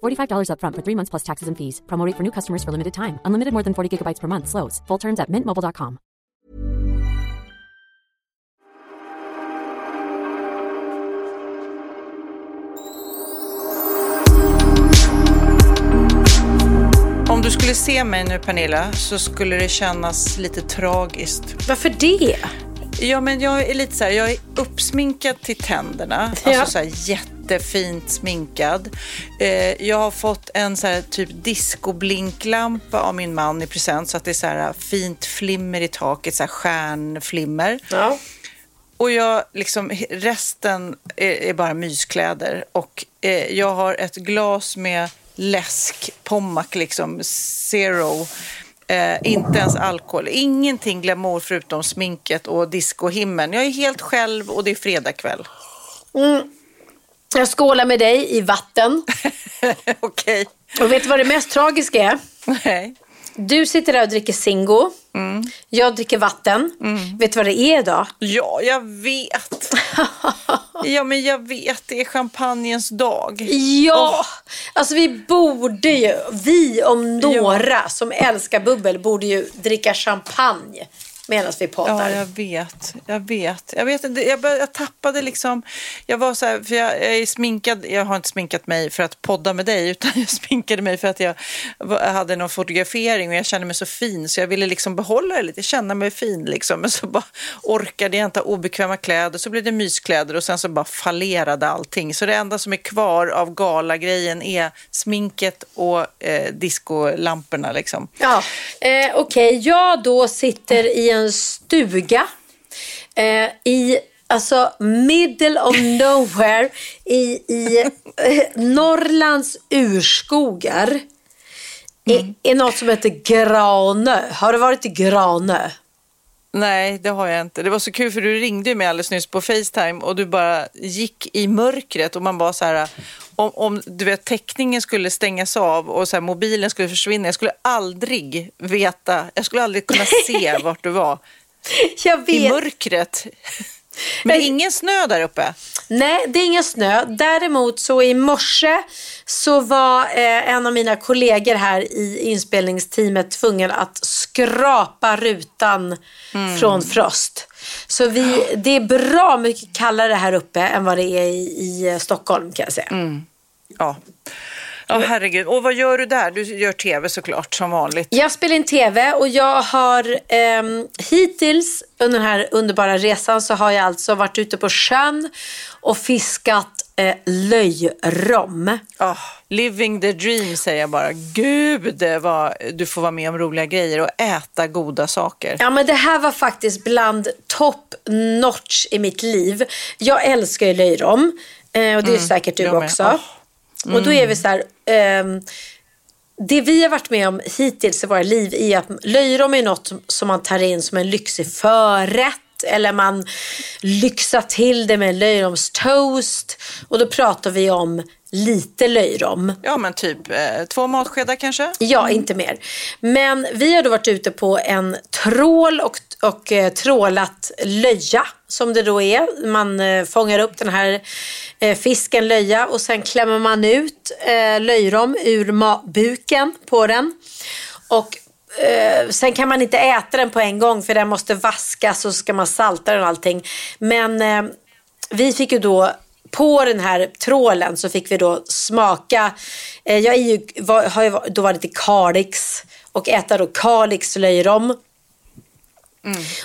$45 upfront for three months plus taxes and fees. Promo rate for new customers for limited time. Unlimited more than 40 gigabytes per month. Slows. Full terms at mintmobile.com. Om du skulle se mig nu Pernilla så skulle det kännas lite tragiskt. Varför det? Ja men jag är lite så här, jag är uppsminkad till tänderna. Ja. Alltså så här jättefint sminkad. Eh, jag har fått en så här typ discoblinklampa av min man i present så att det är så här fint flimmer i taket, så här stjärnflimmer. Ja. Och jag, liksom, resten är, är bara myskläder. Och eh, jag har ett glas med läsk, Pommac, liksom, zero. Eh, inte ens alkohol. Ingenting glamour förutom sminket och discohimlen. Jag är helt själv och det är fredagkväll. Jag skålar med dig i vatten. Okej. Och vet du vad det mest tragiska är? Nej. Du sitter där och dricker Zingo. Jag dricker vatten. Vet du vad det är idag? Ja, jag vet. Ja, men jag vet. Det är champagnens dag. Ja, alltså vi borde ju, vi om några som älskar bubbel borde ju dricka champagne medan vi poddar. Ja, jag vet. Jag vet. Jag, vet inte, jag, jag tappade liksom... Jag var så här, för jag, jag är sminkad. Jag har inte sminkat mig för att podda med dig, utan jag sminkade mig för att jag var- hade någon fotografering och jag kände mig så fin, så jag ville liksom behålla det lite, känna mig fin liksom. Men så bara orkade jag inte ha obekväma kläder, så blev det myskläder och sen så bara fallerade allting. Så det enda som är kvar av galagrejen är sminket och eh, discolamporna liksom. Ja, eh, okej. Jag då sitter i en stuga eh, i alltså middle of nowhere i, i eh, Norrlands urskogar. I, I något som heter Granö. Har du varit i Granö? Nej, det har jag inte. Det var så kul för du ringde mig alldeles nyss på Facetime och du bara gick i mörkret och man bara så här, om, om du vet täckningen skulle stängas av och så här, mobilen skulle försvinna, jag skulle aldrig veta, jag skulle aldrig kunna se vart du var Jag i mörkret. Men det är ingen snö där uppe. Nej, det är ingen snö. Däremot så i morse så var eh, en av mina kollegor här i inspelningsteamet tvungen att skrapa rutan från frost. Så vi, det är bra mycket kallare här uppe än vad det är i, i eh, Stockholm kan jag säga. Ja. Ja, herregud. Och vad gör du där? Du gör tv såklart, som vanligt. Jag spelar in tv och jag har ehm, hittills under den här underbara resan så har jag alltså varit ute på sjön och fiskat eh, löjrom. Ah, living the dream säger jag bara. Gud vad du får vara med om roliga grejer och äta goda saker. Ja men det här var faktiskt bland top notch i mitt liv. Jag älskar ju löjrom eh, och det är säkert du jag med. Mm. Och då är vi så här. um, det vi har varit med om hittills i våra liv är att löjrom är något som man tar in som en lyxig förrätt eller man lyxar till det med löjromstoast. Och då pratar vi om lite löjrom. Ja, men typ eh, två matskedar kanske? Ja, inte mer. Men vi har då varit ute på en trål och, och eh, trålat löja som det då är. Man eh, fångar upp den här eh, fisken löja och sen klämmer man ut eh, löjrom ur buken på den. Och eh, sen kan man inte äta den på en gång för den måste vaskas och så ska man salta den och allting. Men eh, vi fick ju då på den här trålen så fick vi då smaka. Eh, jag är ju, var, har ju då varit i Kalix och äta då Kalix löjrom.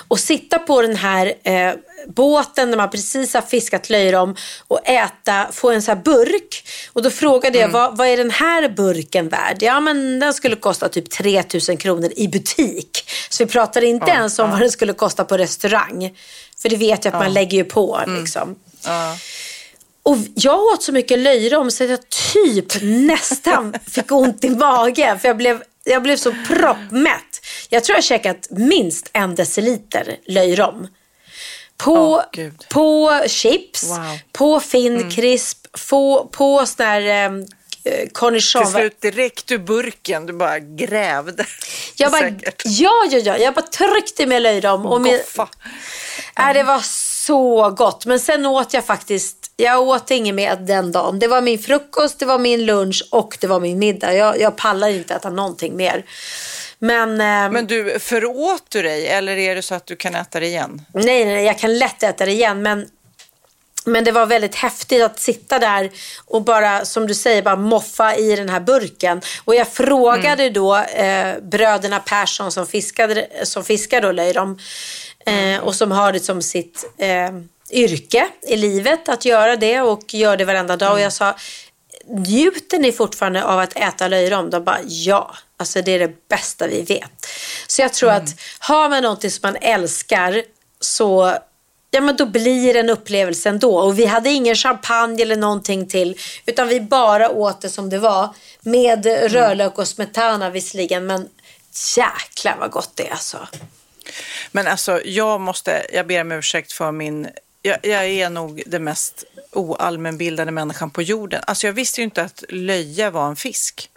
Och sitta på den här eh, båten när man precis har fiskat löjrom och äta, få en sån här burk. Och då frågade jag, vad, vad är den här burken värd? Ja men den skulle kosta typ 3000 kronor i butik. Så vi pratar inte ens om vad den skulle kosta på restaurang. För det vet jag att man lägger ju på liksom. Och jag åt så mycket löjrom så att jag typ nästan fick ont i magen. För jag blev, jag blev så proppmätt. Jag tror jag har käkat minst en deciliter löjrom. På, Gud. på chips, Wow. på finkrisp, på, på sån där eh, cornichon. Till slut direkt ur burken, du bara grävde. Jag bara, Säkert. ja, ja, ja. Jag bara tryckte med löjrom. Och med, Goffa. äh, det var så gott. Men sen åt jag faktiskt, jag åt inget mer den dagen. Det var min frukost, det var min lunch och det var min middag. Jag, jag pallar inte äta någonting mer. Men, eh, Men du, föråt du dig eller är det så att du kan äta det igen? nej, nej, jag kan lätt äta det igen. Men, men det var väldigt häftigt att sitta där och bara, som du säger, bara moffa i den här burken. Och jag frågade då eh, bröderna Persson som fiskade, som fiskar då löjrom eh, och som har det som sitt eh, yrke i livet att göra det och gör det varenda dag. Och jag sa, njuter ni fortfarande av att äta löjrom? De bara, ja. Alltså det är det bästa vi vet. Så jag tror att har man någonting som man älskar så Ja men då blir det en upplevelse ändå. Och vi hade ingen champagne eller någonting till. Utan vi bara åt det som det var. Med rödlök och smetana visserligen. Men jäklar vad gott det är alltså. Men alltså, jag måste, jag ber om ursäkt för min, jag, jag är nog den mest oallmänbildade människan på jorden. Alltså jag visste ju inte att löja var en fisk.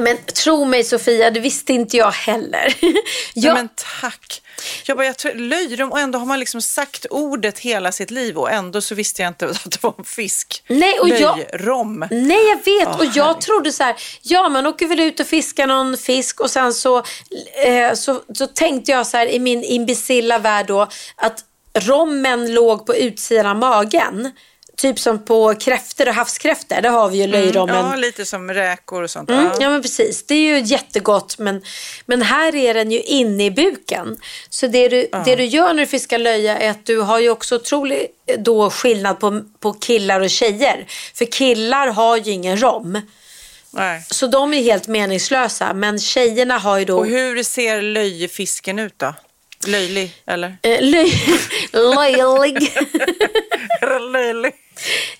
Men tro mig Sofia, det visste inte jag heller. Jag, men tack. Jag bara, jag tror, löjrom och ändå har man liksom sagt ordet hela sitt liv och ändå så visste jag inte att det var en fisk. Nej, och jag- Löjrom. Nej, jag vet. Åh, och jag herregud. trodde så här, ja man åker väl ut och fiskar någon fisk och sen så, eh, så, så tänkte jag så här i min imbecilla värld då att rommen låg på utsidan av magen. Typ som på kräftor och havskräftor, där har vi ju löjrommen. Ja, lite som räkor och sånt. Mm, Ja. ja men precis, det är ju jättegott men, men här är den ju inne i buken. Så det du, det du gör när du fiskar löja är att du har ju också otrolig då skillnad på, på killar och tjejer. För killar har ju ingen rom. Nej. Så de är helt meningslösa. Men tjejerna har ju då... Och hur ser löjefisken ut då? Löjlig, eller? Eh, löj... Löjlig. Löjlig.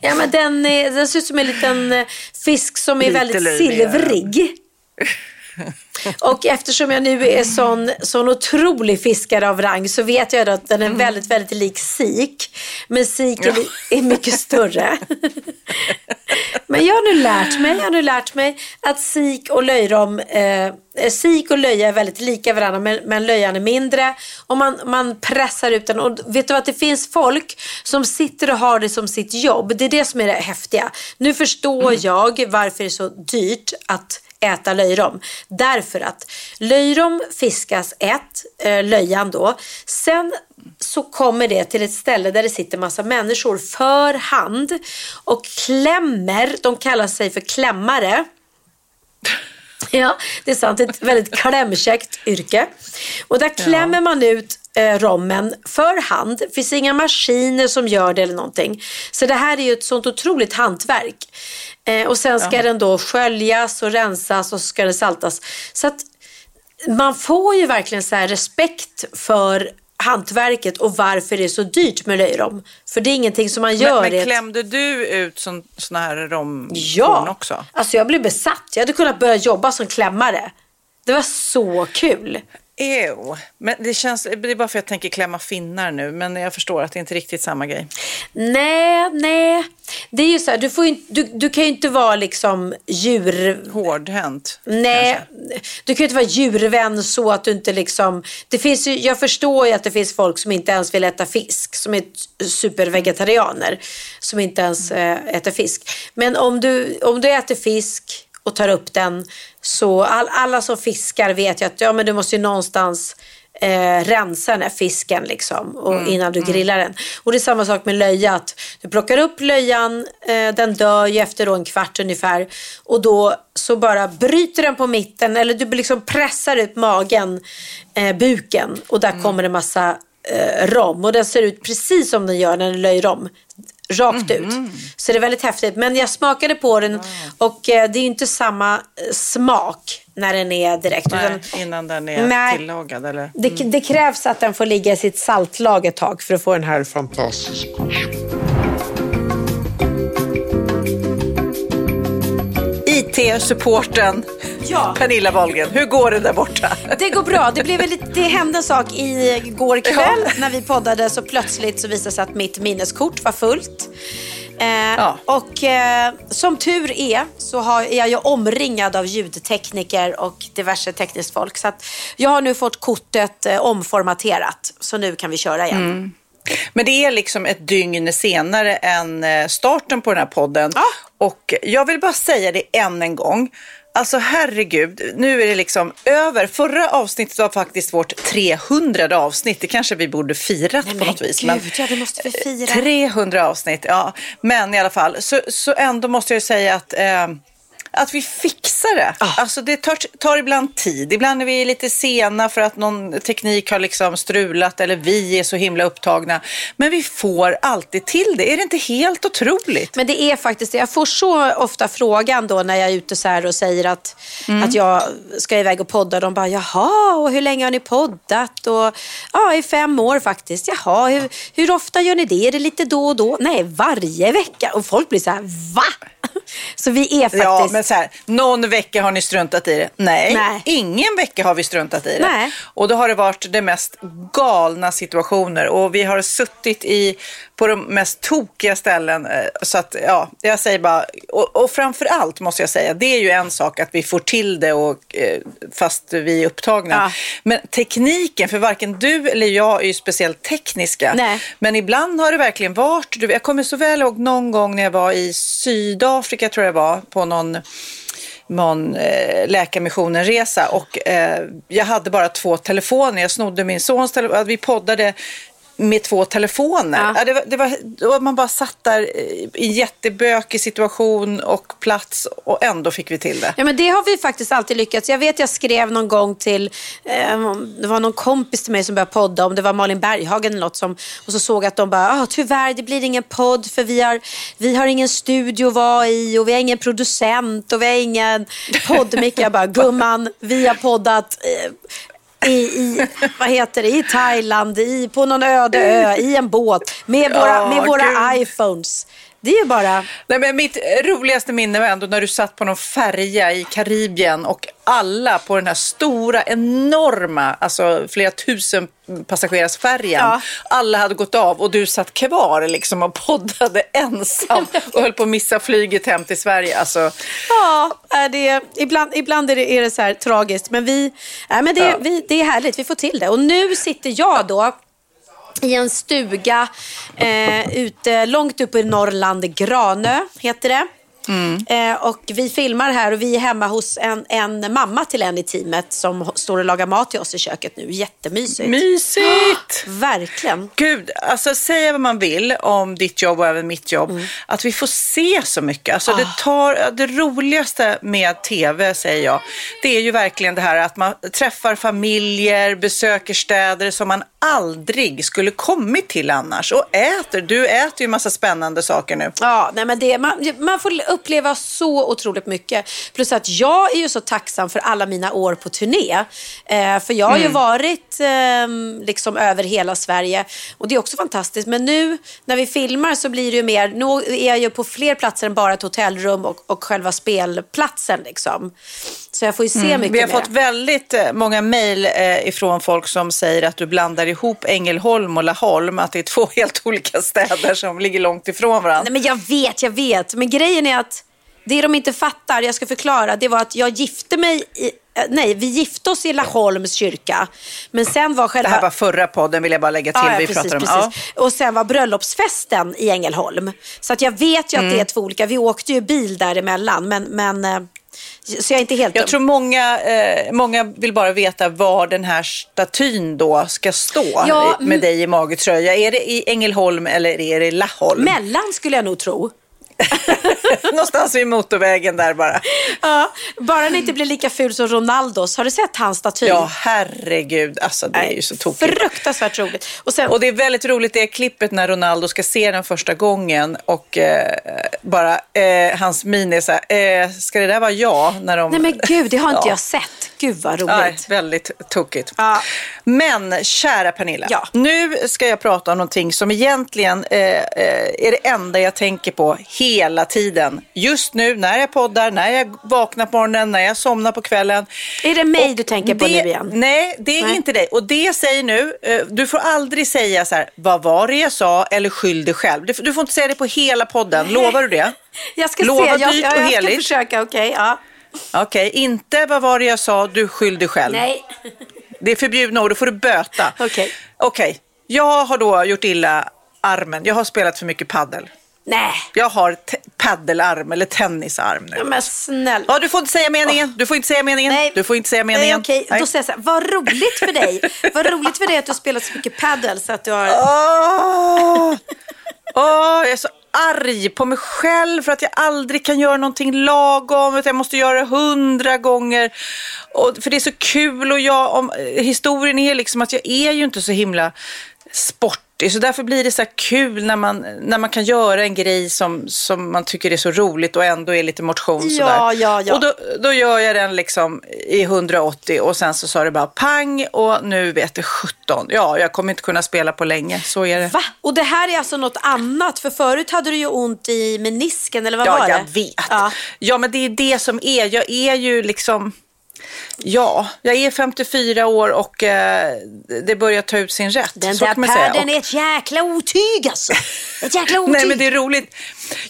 ja, men den, är, den ser ut som en liten eh, fisk som är Lite väldigt löjlig, ja. Och eftersom jag nu är sån, sån otrolig fiskare av rang så vet jag att den är väldigt, väldigt lik sik. Men sik är, är mycket större. Men jag har nu lärt mig, jag har nu lärt mig att sik och löjrom, eh, sik och löja är väldigt lika varandra men, men löjan är mindre. Och man, man pressar ut den. Och vet du att det finns folk som sitter och har det som sitt jobb. Det är det som är det häftiga. Nu förstår jag varför det är så dyrt att äta löjrom. Därför att löjrom fiskas ett, eh, löjan då. Sen så kommer det till ett ställe där det sitter massa människor för hand och klämmer, de kallar sig för klämmare. Ja, det är sant. Ett väldigt klämkäckt yrke. Och där klämmer man ut eh, rommen för hand. Det finns inga maskiner som gör det eller någonting. Så det här är ju ett sånt otroligt hantverk. Eh, och sen ska den då sköljas och rensas och så ska den saltas. Så att man får ju verkligen så respekt för hantverket och varför det är så dyrt med löjrom. För det är ingenting som man gör Men, men klämde du ut sån, såna här romkorn Ja, också? alltså jag blev besatt. Jag hade kunnat börja jobba som klämmare. Det var så kul. Ew. Men det känns, det är bara för att jag tänker klämma finnar nu, men jag förstår att det inte är riktigt samma grej. Nej, nej. Det är ju så här, du, får ju, du, du kan ju inte vara liksom djur... Hårdhänt. Nej, kanske. du kan ju inte vara djurvän så att du inte liksom... Det finns ju, jag förstår ju att det finns folk som inte ens vill äta fisk, som är supervegetarianer, som inte ens eh, äter fisk. Men om du, om du äter fisk och tar upp den, så all, alla som fiskar vet ju att ja, men du måste ju någonstans eh, rensa den här fisken liksom, och, innan du grillar den. Och det är samma sak med löja. Att du plockar upp löjan, eh, den dör ju efter då en kvart ungefär. Och då så bara bryter den på mitten eller du liksom pressar ut magen, eh, buken och där kommer det massa eh, rom. Och den ser ut precis som den gör när den löjrom. Rakt ut. Så det är väldigt häftigt. Men jag smakade på den och eh, det är inte samma eh, smak när den är direkt. Nej, utan- innan den är Nej. tillagad eller? det, det krävs att den får ligga i sitt saltlag ett tag för att få den här fantastiska. IT-supporten Ja. Pernilla Wahlgren, hur går det där borta? Det går bra. Det, blev lite, det hände en sak igår kväll när vi poddade så plötsligt så visade det sig att mitt minneskort var fullt. Eh, Ja. Och eh, som tur är så har, är jag ju omringad av ljudtekniker och diverse tekniskt folk. Så jag har nu fått kortet eh, omformaterat. Så nu kan vi köra igen. Men det är liksom ett dygn senare än eh, starten på den här podden. Ja. Och jag vill bara säga det än en gång. Alltså herregud, nu är det liksom över. Förra avsnittet var faktiskt vårt 300 avsnitt. Det kanske vi borde firat Nej, på något vis. gud, ja, det måste vi fira. 300 avsnitt, ja. Men i alla fall, så, så ändå måste jag säga att eh, att vi fixar det. Alltså det tar, tar ibland tid. Ibland är vi lite sena för att någon teknik har liksom strulat eller vi är så himla upptagna. Men vi får alltid till det. Är det inte helt otroligt? Men det är faktiskt det. Jag får så ofta frågan då när jag är ute så här och säger att, Mm. att jag ska iväg och podda. De bara, jaha, och hur länge har ni poddat? Och, ja, i fem år faktiskt. Jaha, hur, hur ofta gör ni det? Är det lite då och då? Nej, varje vecka. Och folk blir så här, va? Så vi är faktiskt... Ja, men så här, någon vecka har ni struntat i det. Nej, Nej. ingen vecka har vi struntat i det. Nej. Och då har det varit de mest galna situationer och vi har suttit i på de mest tokiga ställen. eh, Så att, ja, jag säger bara, och, och framför allt måste jag säga, det är ju en sak att vi får till det och, eh, fast vi är upptagna. Ja. Men tekniken, för varken du eller jag är ju speciellt tekniska. Nej. Men ibland har det verkligen varit, jag kommer så väl ihåg någon gång när jag var i Sydafrika tror jag det var, på någon någon eh, Läkarmissionen-resa och eh, jag hade bara två telefoner. Jag snodde min sons telefon. Vi poddade med två telefoner. Ja. Det var, det var, man bara satt där i en jättebökig situation och plats och ändå fick vi till det. Ja, men det har vi faktiskt alltid lyckats. Jag vet jag skrev någon gång till, eh, det var någon kompis till mig som började podda, om det var Malin Berghagen eller något, som, och så såg jag att de bara, ah, tyvärr det blir ingen podd för vi har, vi har ingen studio att vara i och vi har ingen producent och vi har ingen poddmick. Jag bara, gumman, vi har poddat eh, i, i, vad heter det, i Thailand, i, på någon öde ö, i en båt med våra, med våra iPhones. Det är ju bara... Nej, men mitt roligaste minne var ändå när du satt på någon färja i Karibien och alla på den här stora, enorma, alltså flera tusen passagerares färjan. Ja. Alla hade gått av och du satt kvar liksom och poddade ensam och höll på att missa flyget hem till Sverige. Alltså, Ja, det, ibland, ibland är, det, är det så här tragiskt. Men, vi, nej, men det, Ja. vi, det är härligt, vi får till det. Och nu sitter jag då i en stuga eh, ute, långt uppe i Norrland, Granö heter det. Eh, och vi filmar här och vi är hemma hos en, en mamma till en i teamet som står och lagar mat till oss i köket nu. Jättemysigt. mysigt! Verkligen. Gud, alltså säga vad man vill om ditt jobb och även mitt jobb. Att vi får se så mycket. Alltså det, tar, det roligaste med tv, säger jag, det är ju verkligen det här att man träffar familjer, besöker städer som man aldrig skulle kommit till annars. Och äter. Du äter ju massa spännande saker nu. Ja, nej men det, man, man får uppleva så otroligt mycket. Plus att jag är ju så tacksam för alla mina år på turné. Eh, för jag har ju varit eh, liksom över hela Sverige och det är också fantastiskt. Men nu när vi filmar så blir det ju mer, nu är jag ju på fler platser än bara ett hotellrum och, och själva spelplatsen liksom. Så jag får ju se mycket Vi har mer. fått väldigt eh, många mejl eh, ifrån folk som säger att du blandar ihop Ängelholm och Laholm, att det är två helt olika städer som ligger långt ifrån varandra. Nej, men jag vet, jag vet. Men grejen är det de inte fattar, jag ska förklara, det var att jag gifte mig i, eh, nej, vi gifte oss i Laholms kyrka. Men sen var Det själva... här var förra podden vill jag bara lägga till. Ja, ja, vi precis, pratar om. precis. Och sen var bröllopsfesten i Ängelholm. Så att jag vet ju att Mm. det är två olika. Vi åkte ju bil däremellan. Men, men, eh, Så jag är inte helt Jag dum. tror många, eh, många vill bara veta var den här statyn då ska stå Ja, med dig i magetröja. Är det i Ängelholm eller är det i Laholm? Mellan skulle jag nog tro. Någonstans vid motorvägen där bara. Ja, bara den inte blir lika ful som Ronaldos. Har du sett hans staty? Ja, herregud. Alltså det är ju så tokigt. Fruktansvärt roligt. Och sen, Och det är väldigt roligt det klippet när Ronaldo ska se den första gången och eh, bara eh, hans min är så här, eh, ska det där vara jag? När de... nej men gud, det har inte Ja. jag sett. Gud vad roligt. Nej, väldigt tokigt. Ja. Men kära Pernilla, Ja. nu ska jag prata om någonting som egentligen eh, eh, är det enda jag tänker på hela tiden. Just nu när jag poddar, när jag vaknar på morgonen, när jag somnar på kvällen. Är det mig Och du tänker på det, nu igen? Nej, det är Nej. inte dig. Och det jag säger nu, eh, du får aldrig säga så här, vad var det jag sa eller skyll dig själv. Du, får inte säga det på hela podden, lovar du det? Jag ska Lova se. Jag, dyrt ja, och jag ska försöka, okej. ja. Okej, inte vad var det jag sa, du skyll dig själv. Nej. Det är förbjudna ord, då får du böta. Okej. Okej, jag har då gjort illa armen. Jag har spelat för mycket paddel. Nej. Jag har paddelarm eller tennisarm nu. Ja, Men snälla. Ja, du får inte säga meningen. Du får inte säga meningen. Nej. Du får inte säga Nej, meningen. okej. Då säger jag så här, vad roligt för dig. vad roligt för dig att du har spelat så mycket paddel så att du har... Åh! Åh, jag är så arg på mig själv för att jag aldrig kan göra någonting lagom. Att jag måste göra det hundra gånger. Och, för det är så kul och jag, om, historien är liksom att jag är ju inte så himla sportig. Så därför blir det så kul när man, när man kan göra en grej som, som man tycker är så roligt och ändå är lite motion. Ja, sådär. ja, ja. Och då, då gör jag den liksom i 180 och sen så sa det bara pang och nu vet det 17. Ja, jag kommer inte kunna spela på länge. Så är det. Va? Och det här är alltså något annat? För förut hade du ju ont i menisken, eller vad Ja, var det? jag vet. Ja. Ja. men det är det som är. Jag är ju liksom... Ja, jag är 54 år och eh, det börjar ta ut sin rätt. Den så där padden är ett jäkla otyg alltså. Ett jäkla otyg. Nej, men det är roligt.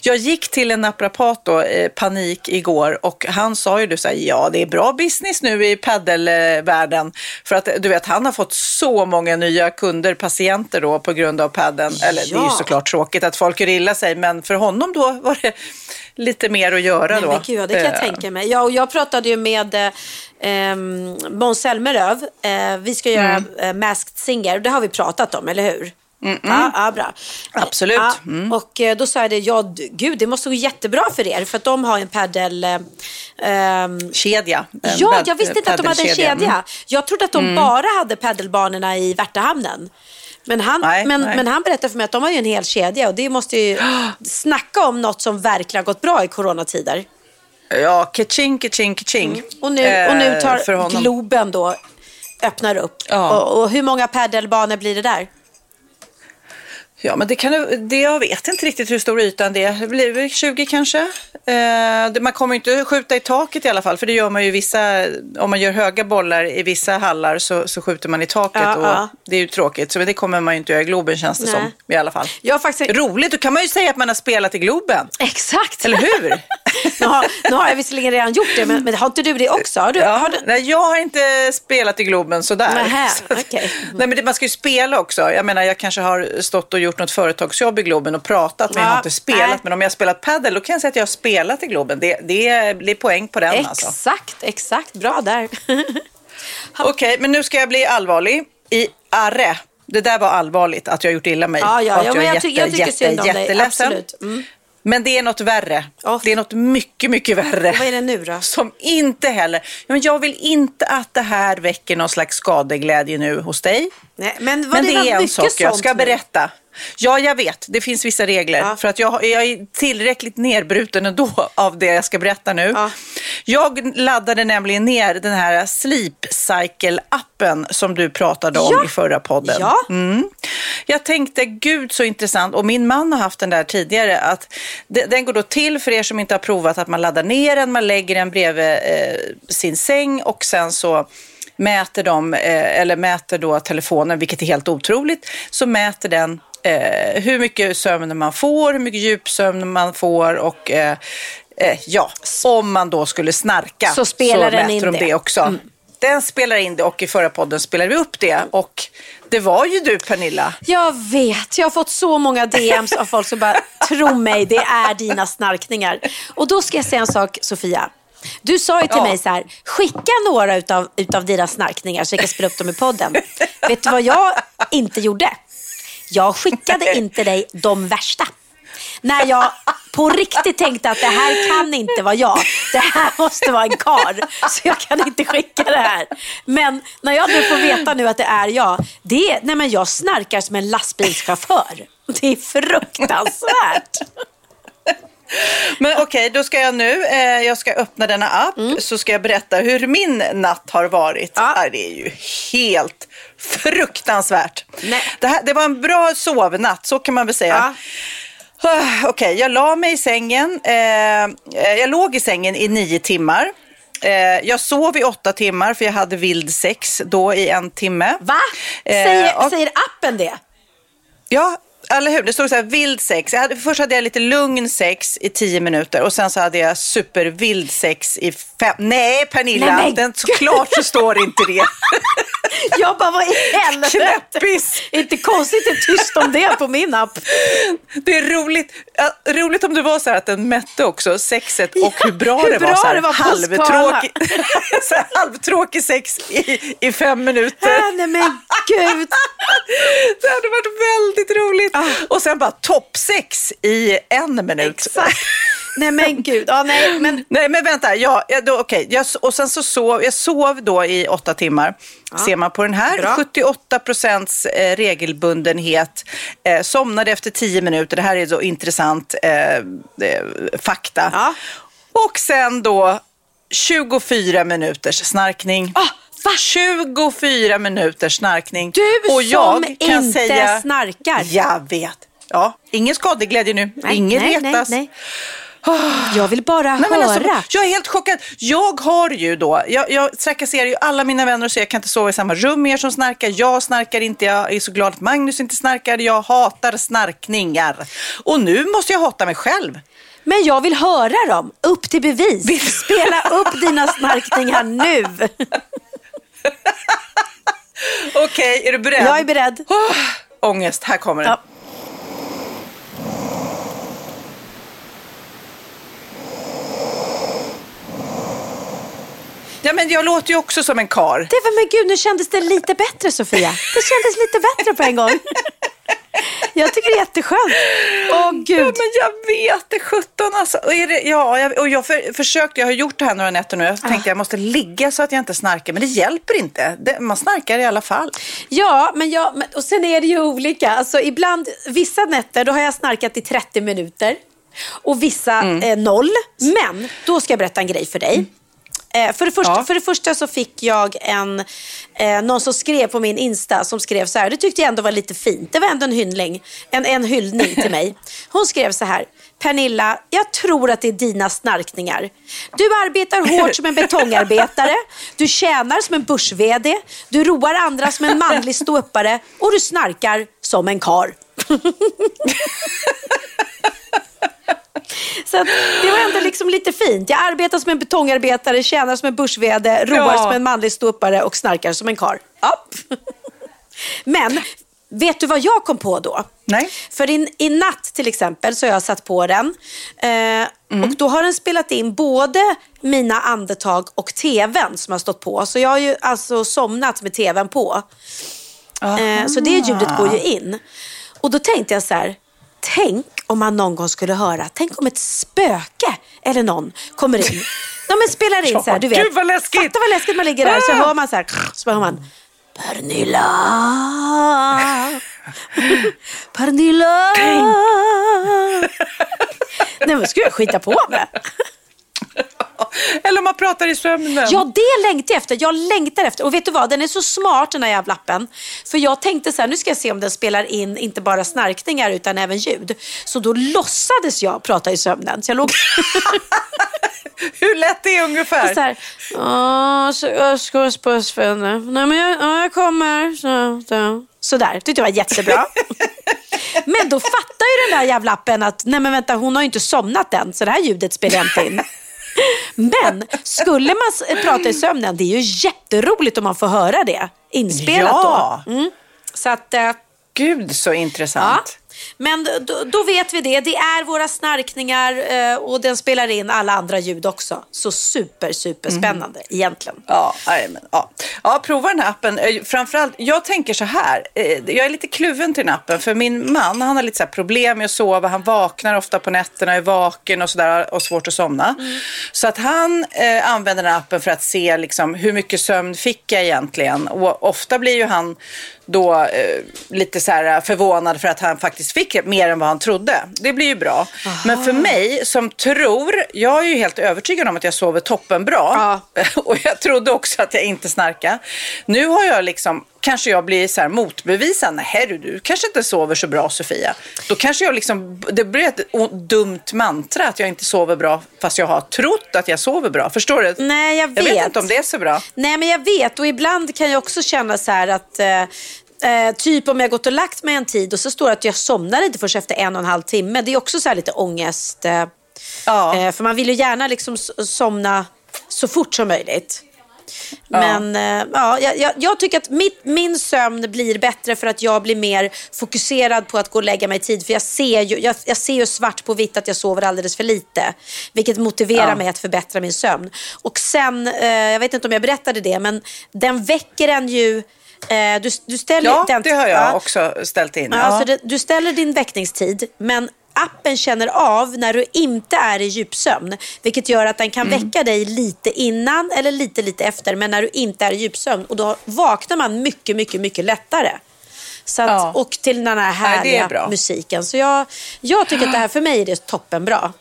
Jag gick till en naprapat då, eh, panik igår och han sa ju du så här, ja det är bra business nu i paddelvärlden. För att du vet, han har fått så många nya kunder, patienter då på grund av padden. Eller det är ju Ja. såklart tråkigt att folk gör illa sig, men för honom då var det lite mer att göra Nej, då. men gud, det kan jag Eh, tänka mig. Ja, och jag pratade ju med eh, Måns Zelmerlöw. Eh, vi ska göra Mm. eh, Masked Singer. Det har vi pratat om, eller hur? Ja, ja, bra. Absolut. Mm. Och eh, då sa jag det, ja gud det måste gå jättebra för er för att de har en paddel... Eh, ehm, Kedja. En ja, jag visste inte att de hade en kedja. Mm. Jag trodde att de bara hade paddelbanorna i Värtahamnen. Men han, Nej, men, nej. men han berättade för mig att de har ju en hel kedja och det måste ju snacka om något som verkligen har gått bra i coronatider. Ja, kaching, kaching, kaching. Och nu, och nu Eh, tar honom. Globen då öppnar upp. Ja. Och, och hur många paddelbanor blir det där? Ja, men det kan det, jag vet inte riktigt hur stor ytan det är. Det blir väl 20 kanske. Eh, man kommer inte skjuta i taket i alla fall, för det gör man ju vissa, om man gör höga bollar i vissa hallar så, så skjuter man i taket Ja, och ja. det är ju tråkigt. Så det kommer man ju inte göra i Globen känns det Nej. som i alla fall. Jag faktiskt... Roligt, då kan man ju säga att man har spelat i Globen. Exakt! Eller hur? nu, har, nu har jag visserligen redan gjort det, men, men har inte du det också? Har du, Ja, har du... nej, jag har inte spelat i Globen sådär. Nähä, Så att- okej. Nej, men det, man ska ju spela också. Jag menar, jag kanske har stått och gjort något företagsjobb i Globen och pratat, men jag Ja, har inte spelat. nej. Men om jag har spelat padel, då kan jag säga att jag har spelat i Globen. Det, det blir poäng på den alltså. Exakt, exakt. Bra där. Okej, men nu ska jag bli allvarlig. I Arre, det där var allvarligt att jag gjort illa mig. Ja, ja, Och att ja, men är jag, ty- jag tycker synd om dig. jätteledsen. Absolut. Mm. Men det är något värre. Åh. Det är något mycket, mycket värre. Vad är det nu då? Som inte heller... Ja, men jag vill inte att det här väcker någon slags skadeglädje nu hos dig. Nej, men Men det, det är en sak jag ska nu. berätta. Ja, jag vet. Det finns vissa regler. Ja. För att jag, jag är tillräckligt nedbruten ändå av det jag ska berätta nu. Ja. Jag laddade nämligen ner den här Sleep Cycle-appen som du pratade om Ja. i förra podden. Ja. Mm. Jag tänkte, gud så intressant, och min man har haft den där tidigare, att de- den går då till för er som inte har provat att man laddar ner den, man lägger den bredvid eh, sin säng och sen så mäter de, eh, eller mäter då telefonen, vilket är helt otroligt, så mäter den eh, hur mycket sömn man får, hur mycket djupsömn man får och eh, eh, ja, om man då skulle snarka Så spelar den mäter de det. det också. Den spelar in det och i förra podden spelade vi upp det och det var ju du Pernilla. Jag vet, jag har fått så många DMs av folk som bara, tro mig, det är dina snarkningar. Och då ska jag säga en sak, Sofia. Du sa ju till Ja. mig så här, skicka några utav, utav dina snarkningar så jag kan spela upp dem i podden. Vet du vad jag inte gjorde? Jag skickade inte dig de värsta. När jag på riktigt tänkte att det här kan inte vara jag. Det här måste vara en kar Så jag kan inte skicka det här. Men när jag nu får veta nu att det är jag. Det är, nej men jag snarkar som en lastbilschaufför. Det är fruktansvärt. Men okej, då ska jag nu, eh, jag ska öppna denna app, så ska jag berätta hur min natt har varit. Mm. Ja. Ja. Det är ju helt fruktansvärt. Nej. Det, här, det var en bra sovnatt, så kan man väl säga. Ja. Ah, Okej, jag la mig i sängen. Eh, eh, jag låg i sängen i nio timmar. Eh, jag sov i åtta timmar för jag hade vild sex då i en timme. Va? Eh, Säger, och- säger appen det? Ja, eller hur? Det stod så här vild sex. Hade, först hade jag lite lugn sex i tio minuter och sen så hade jag supervild sex i fem... Nej, Pernilla, Nej, men den, såklart så står inte det. Jag bara, vad i helvete? Knäppis. Inte konstigt det är tyst om det på min app. Det är roligt, ja, roligt om det var så att den mätte också sexet och hur bra hur det var. bra så här, det var halvtråkig, så här, halvtråkig sex i, i fem minuter. Ah, nej men gud. Det hade varit väldigt roligt. Och sen bara toppsex i en minut. Exakt. Nej men gud. Ja, nej, men, Nej men vänta, ja, ja, då, okej. jag, och sen så sov jag sov då i åtta timmar. Ser man på den här, Bra. 78 procents eh, regelbundenhet. Eh, somnade efter 10 minuter, det här är så intressant eh, eh, fakta. Ja. Och sen då 24 minuters snarkning. Ah, va? 24 minuters snarkning. Du och jag som kan inte säga, snarkar. Jag vet. Ja, ingen skadeglädje nu. nej, ingen nej, retas. Nej, nej. Jag vill bara Nej, men höra. alltså, jag är helt chockad. Jag har ju då, jag, jag trakasserar ju alla mina vänner och säger jag kan inte sova i samma rum med er som snarkar. Jag snarkar inte, jag är så glad att Magnus inte snarkar. Jag hatar snarkningar. Och nu måste jag hata mig själv. Men jag vill höra dem. Upp till bevis. Spela upp dina snarkningar nu. Okej, är du beredd? Jag är beredd. Åh, ångest, här kommer den. Ja. Ja, men jag låter ju också som en kar. Det var, men gud, nu kändes det lite bättre Sofia. Det kändes lite bättre på en gång. Jag tycker det är jätteskönt. Åh Ja, gud. men jag vet det, 17 alltså. Och, är det, ja, jag, och jag för, försökte, jag har gjort det här några nätter nu. Jag Ah. tänkte jag måste ligga så att jag inte snarkar, men det hjälper inte. Det, man snarkar i alla fall. Ja, men jag, men, och sen är det ju olika. Alltså, ibland, vissa nätter då har jag snarkat i 30 minuter och vissa Mm. eh, noll. Men då ska jag berätta en grej för dig. Eh, för, det första, Ja. för det första så fick jag en, eh, någon som skrev på min Insta som skrev så här, det tyckte jag ändå var lite fint. Det var ändå en hyllning, en, en hyllning till mig. Hon skrev så här, Pernilla, jag tror att det är dina snarkningar. Du arbetar hårt som en betongarbetare, du tjänar som en börs-VD, du roar andra som en manlig ståuppare och du snarkar som en kar. Så att det var ändå liksom lite fint. Jag arbetar som en betongarbetare, tjänar som en börs-VD, roar Ja. som en manlig ståuppare och snarkar som en kar. Ja. Men vet du vad jag kom på då? Nej. För i, i natt till exempel så har jag satt på den. Eh, Mm. Och då har den spelat in både mina andetag och tvn som har stått på. Så jag har ju alltså somnat med tvn på. Eh, så det ljudet går ju in. Och då tänkte jag så här, tänk om man någon gång skulle höra, tänk om ett spöke eller någon kommer in. Ja, men spelar in så här, du vet. Gud, vad läskigt. Fatta vad läskigt man ligger där, så Ah. hör man så här, så hör man Pernilla. Pernilla. Nej men skulle jag skita på mig. Eller om man pratar i sömnen. Ja, det längtar jag efter. Jag längtar efter. Och vet du vad, den är så smart den här jävla appen. För jag tänkte så här, nu ska jag se om den spelar in inte bara snarkningar utan även ljud. Så då låtsades jag prata i sömnen. Så jag låg Hur lätt det är ungefär? så här, "Ja, så jag ska på Svenne. Nej men jag, ja, jag kommer. Så, så. Sådär, tyckte jag var jättebra. Men då fattar ju den där jävla appen att nej men vänta, hon har ju inte somnat än så det här ljudet spelar jag inte in. Men skulle man prata i sömnen, det är ju jätteroligt om man får höra det inspelat Ja. då. Mm. Så att, eh, Gud så intressant. Men då, då vet vi det. Det är våra snarkningar eh, och den spelar in alla andra ljud också. Så super, super spännande Mm. egentligen. Ja, nej, men, ja. ja, prova den här appen. Eh, Framförallt, jag tänker så här. eh, Jag är lite kluven till den appen. För min man, han har lite så problem med att sova. Han vaknar ofta på nätterna, är vaken och sådär och svårt att somna. Så att han eh, använder den här appen för att se liksom, hur mycket sömn fick jag egentligen. Och ofta blir ju han då eh, lite så här förvånad för att han faktiskt fick mer än vad han trodde. Det blir ju bra. Men för mig som tror, jag är ju helt övertygad om att jag sover toppenbra. Ja. Och jag trodde också att jag inte snarkade. Nu har jag liksom, kanske jag blir så här motbevisad. Nej du, du kanske inte sover så bra Sofia. Då kanske jag liksom, det blir ett dumt mantra att jag inte sover bra fast jag har trott att jag sover bra. Förstår du? Nej, jag Jag vet vet. inte om det är så bra. Nej, men jag vet. Och ibland kan jag också känna så här att eh, eh, typ om jag gått och lagt mig en tid och så står det att jag somnar inte förrän efter en och en halv timme. Det är också så här lite ångest. Eh, Ja. eh, för man vill ju gärna liksom somna så fort som möjligt. Men eh, ja, jag, jag, jag tycker att mitt, min sömn blir bättre för att jag blir mer fokuserad på att gå och lägga mig i tid. För jag ser ju, jag, jag ser ju svart på vitt att jag sover alldeles för lite. Vilket motiverar Ja. mig att förbättra min sömn. Och sen, eh, jag vet inte om jag berättade det, men den väcker en ju... Eh, du, du ställer Ja, den, det har jag ja. också ställt in. Ja, Ja. så det, du ställer din väckningstid, men appen känner av när du inte är i djupsömn. Vilket gör att den kan Mm. väcka dig lite innan eller lite, lite efter. Men när du inte är i djupsömn. Och då vaknar man mycket, mycket, mycket lättare. Så att, Ja. Och till den här härliga bra. musiken. Så jag, jag tycker att det här för mig är det toppenbra.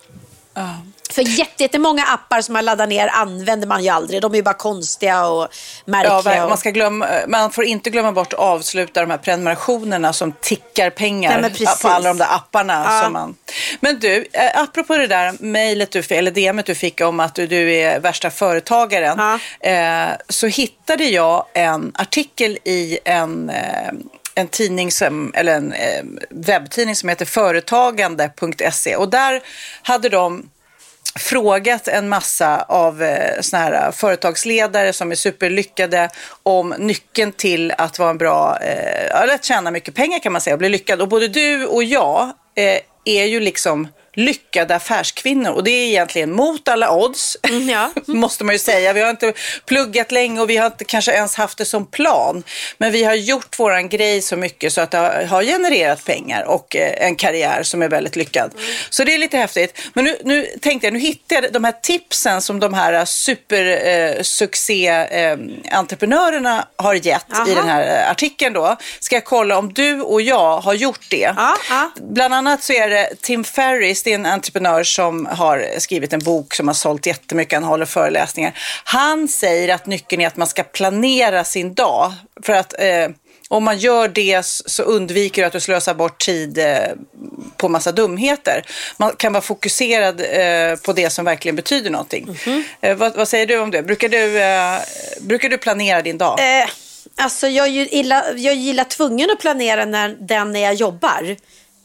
För jätte- jättemånga appar som man laddar ner använder man ju aldrig. De är ju bara konstiga och märkliga. Ja, man, ska glömma, man får inte glömma bort att avsluta de här prenumerationerna som tickar pengar Nej, på alla de där apparna. Ja. Som man... Men du, eh, apropå det där mejlet du fick, eller DMet du fick om att du, du är värsta företagaren. Eh, så hittade jag en artikel i en eh, en tidning som, eller en eh, webbtidning som heter företagande.se och där hade de frågat en massa av eh, såna här eh, företagsledare som är superlyckade om nyckeln till att vara en bra, eh, eller att tjäna mycket pengar kan man säga och bli lyckad. Och både du och jag eh, är ju liksom lyckade affärskvinnor och det är egentligen mot alla odds, Mm, ja. måste man ju säga. Vi har inte pluggat länge och vi har inte kanske ens haft det som plan. Men vi har gjort våran grej så mycket så att det har- genererat pengar och eh, en karriär som är väldigt lyckad. Så det är lite häftigt. Men nu, nu tänkte jag, nu hittade jag de här tipsen som de här supersuccé eh, entreprenörerna har gett Aha. i den här eh, artikeln då. Ska jag kolla om du och jag har gjort det. Ja, ja. Bland annat så är det Tim Ferriss, det är en entreprenör som har skrivit en bok som har sålt jättemycket, han håller föreläsningar. Han säger att nyckeln är att man ska planera sin dag. För att eh, om man gör det så undviker du att du slösar bort tid eh, på massa dumheter. Man kan vara fokuserad eh, på det som verkligen betyder någonting. Mhm. Eh, vad, vad säger du om det? Brukar du, brukar du planera din dag? Eh, alltså jag är illa, jag gillar tvungen att planera när, den när jag jobbar.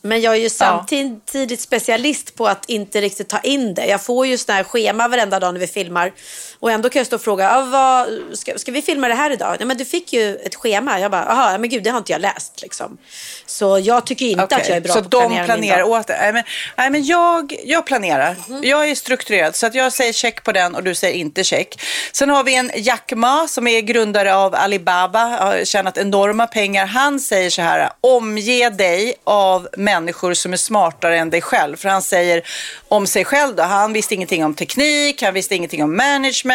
Men jag är ju samtidigt specialist på att inte riktigt ta in det. Jag får ju sådana här schema varenda dag när vi filmar. Och ändå kan jag stå och fråga, ah, vad, ska, ska vi filma det här idag? Nej men du fick ju ett schema. Jag bara, jaha, men gud det har inte jag läst liksom. Så jag tycker inte Okej, att jag är bra så på att de planera min planerar dag. åt det? Nej, men, nej, men jag, jag planerar. Mhm. Jag är strukturerad. Så att jag säger check på den och du säger inte check. Sen har vi en Jack Ma som är grundare av Alibaba. Har tjänat enorma pengar. Han säger så här. Omge dig av människor som är smartare än dig själv. För han säger om sig själv då. Han visste ingenting om teknik. Han visste ingenting om management.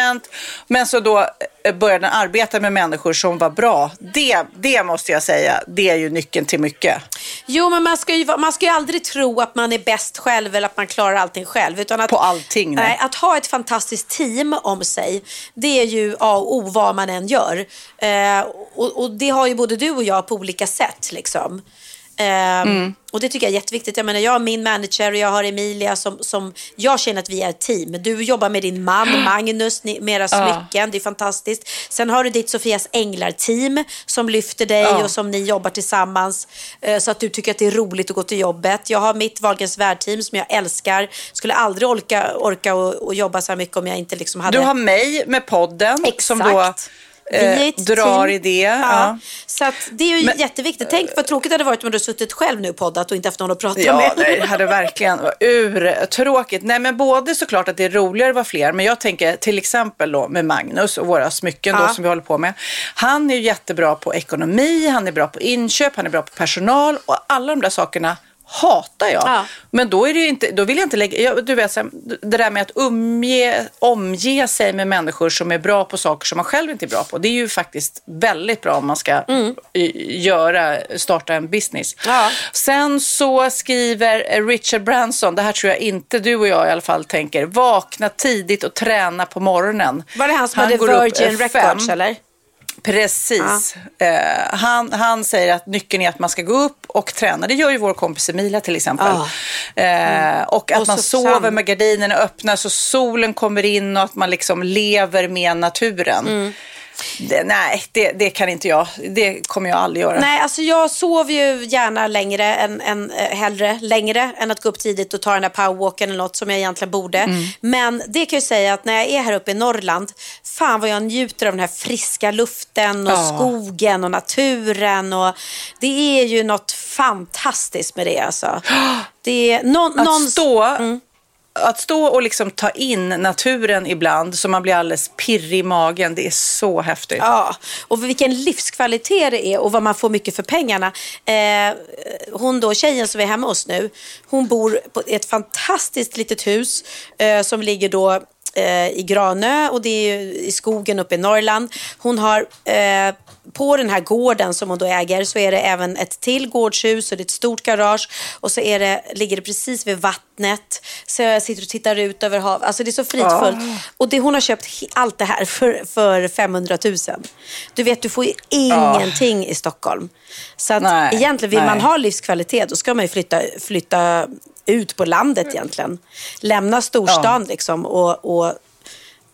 Men så då eh, började han arbeta med människor som var bra. Det, det måste jag säga. Det är ju nyckeln till mycket. Jo, men man ska, ju, man ska ju aldrig tro att man är bäst själv eller att man klarar allting själv. Utan att, På allting, nej. Nej, att ha ett fantastiskt team om sig, det är ju A och O vad man än gör. Eh, och, och det har ju både du och jag på olika sätt. Liksom. Eh, Och det tycker jag är jätteviktigt. Jag menar, jag har min manager och jag har Emilia som, som jag känner att vi är ett team. Du jobbar med din man Magnus ni- med era smycken. Det är fantastiskt. Sen har du ditt Sofias Änglar-team som lyfter dig Ja. och som ni jobbar tillsammans eh, så att du tycker att det är roligt att gå till jobbet. Jag har mitt Wahlgrens värld-team som jag älskar. Skulle aldrig orka, orka och, och jobba så här mycket om jag inte liksom hade... Du har mig med podden som Exakt. då eh, drar i det. Ja. Ja. Så det är ju Men- jätteviktigt. Tänk vad tråkigt det hade varit om du suttit själv nu och poddat och inte haft någon att prata Ja, med. det hade verkligen varit urtråkigt. Nej, men både såklart att det är roligare att vara fler, men jag tänker till exempel då med Magnus och våra smycken Ja. då, som vi håller på med. Han är ju jättebra på ekonomi, han är bra på inköp, han är bra på personal och alla de där sakerna hatar jag. Ja. Men då, är det inte, då vill jag inte lägga... Jag, du vet, det där med att umge, omge sig med människor som är bra på saker som man själv inte är bra på. Det är ju faktiskt väldigt bra om man ska i- göra, starta en business. Ja. Sen så skriver Richard Branson, det här tror jag inte du och jag i alla fall tänker, vakna tidigt och träna på morgonen. Var det han som hade går upp, Virgin. Records eller? Precis. Eh, han, han säger att nyckeln är att man ska gå upp och träna. Det gör ju vår kompis Emilia till exempel. Eh, och att Och man sover med gardinerna öppna så solen kommer in och att man liksom lever med naturen. Mm. Det, nej, det, det kan inte jag. Det kommer jag aldrig göra. Nej, alltså jag sover ju gärna längre än, än eh, hellre längre än att gå upp tidigt och ta den där powerwalken eller något som jag egentligen borde. Mm. Men det kan jag säga att när jag är här uppe i Norrland, fan vad jag njuter av den här friska luften och Ja. skogen och naturen och det är ju något fantastiskt med det alltså. Det är någon, Att någon... stå... Mm. Att stå och liksom ta in naturen ibland så man blir alldeles pirrig i magen, det är så häftigt. Ja, och vilken livskvalitet det är och vad man får mycket för pengarna. Eh, hon då, tjejen som är hemma hos nu, hon bor på ett fantastiskt litet hus eh, som ligger då eh, i Granö och det är ju i skogen uppe i Norrland. Hon har eh, på den här gården som hon då äger så är det även ett till gårdshus och det är ett stort garage och så är det, ligger det precis vid vattnet. Så jag sitter och tittar ut över havet. Alltså det är så fridfullt. Och det, hon har köpt allt det här för, för 500 000. Du vet, du får ju ingenting i Stockholm. Så att Nej, egentligen vill nej. man ha livskvalitet då ska man ju flytta, flytta ut på landet egentligen. Lämna storstan liksom och, och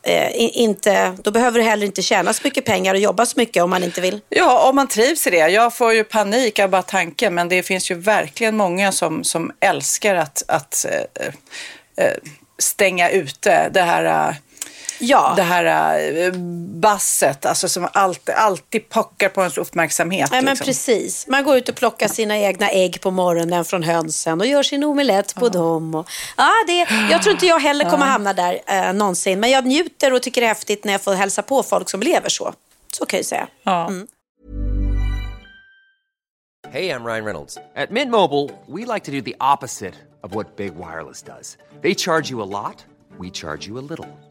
Eh, inte, då behöver du heller inte tjäna så mycket pengar och jobba så mycket om man inte vill. Ja, om man trivs i det. Jag får ju panik av bara tanken, men det finns ju verkligen många som, som älskar att, att eh, eh, eh stänga ute det här, eh, Ja. det här eh, basset, alltså som alltid, alltid pockar på ens uppmärksamhet. Nej, men liksom. precis. Man går ut och plockar sina egna ägg på morgonen från hönsen och gör sin omelett på dem. Och, ja, det, jag tror inte jag heller kommer hamna där eh, någonsin. Men jag njuter och tycker det är häftigt när jag får hälsa på folk som lever så. Så kan jag säga. Ja. Hey, I'm Ryan Reynolds. At Mint Mobile, we like to do the opposite of what Big Wireless does. They charge you a lot, we charge you a little.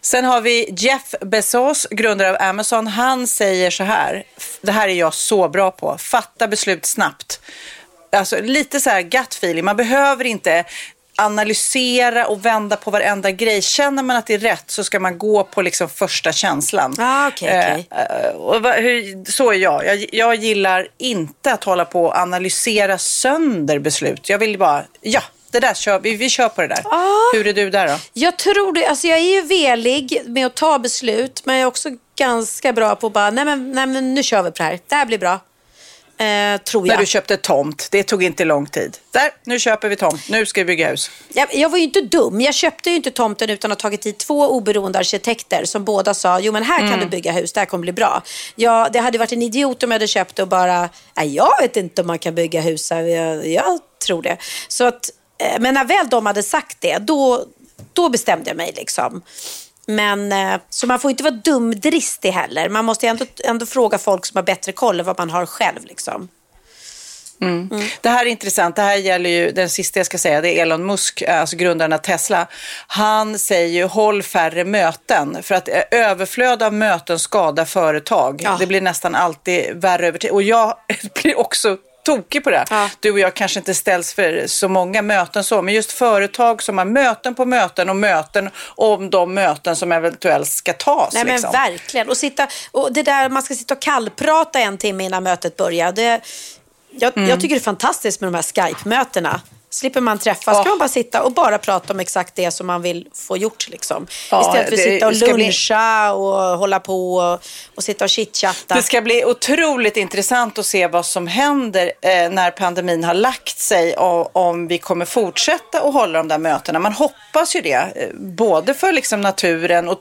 Sen har vi Jeff Bezos, grundare av Amazon. Han säger så här, det här är jag så bra på, fatta beslut snabbt. Alltså lite så här gut feeling, man behöver inte analysera och vända på varenda grej. Känner man att det är rätt så ska man gå på liksom första känslan. Ah, okay, okay. Eh, uh, så är jag. jag. jag. gillar inte att hålla på och analysera sönder beslut. Jag vill bara, ja, det där kör vi, vi kör på det där. Ah, Hur är du där då? Jag tror det, alltså jag är ju velig med att ta beslut, men jag är också ganska bra på att bara, nej men, nej men nu kör vi på det här, det här blir bra. Eh, tror jag. När du köpte tomt, det tog inte lång tid. Där, nu köper vi tomt, nu ska vi bygga hus. Jag, jag var ju inte dum, jag köpte ju inte tomten utan att ha tagit hit två oberoende arkitekter som båda sa, jo men här mm. kan du bygga hus, det här kommer bli bra. Ja, det hade varit en idiot om jag hade köpt och bara, nej jag vet inte om man kan bygga hus här, jag, jag tror det. Så att men när väl de hade sagt det, då, då bestämde jag mig. liksom. Men, eh, så man får inte vara dumdristig heller. Man måste ändå, ändå fråga folk som har bättre koll än vad man har själv. Liksom. Mm. Mm. Det här är intressant. Det här gäller ju, den sista jag ska säga, det är Elon Musk, alltså grundaren av Tesla. Han säger ju håll färre möten för att överflöd av möten skadar företag. Ja. Det blir nästan alltid värre över tid. Och jag blir också tokig på det. Ja. Du och jag kanske inte ställs för så många möten så, men just företag som har möten på möten och möten om de möten som eventuellt ska tas. Nej liksom. men verkligen. Och, sitta, och det där man ska sitta och kallprata en timme innan mötet börjar. Det, jag, mm. jag tycker det är fantastiskt med de här Skype-mötena slipper man träffas. Oh. kan man bara sitta och bara prata om exakt det som man vill få gjort. Liksom. Ja, Istället för att sitta och luncha bli... och hålla på och, och sitta och chitchatta. Det ska bli otroligt intressant att se vad som händer eh, när pandemin har lagt sig och om vi kommer fortsätta att hålla de där mötena. Man hoppas ju det, eh, både för liksom naturen och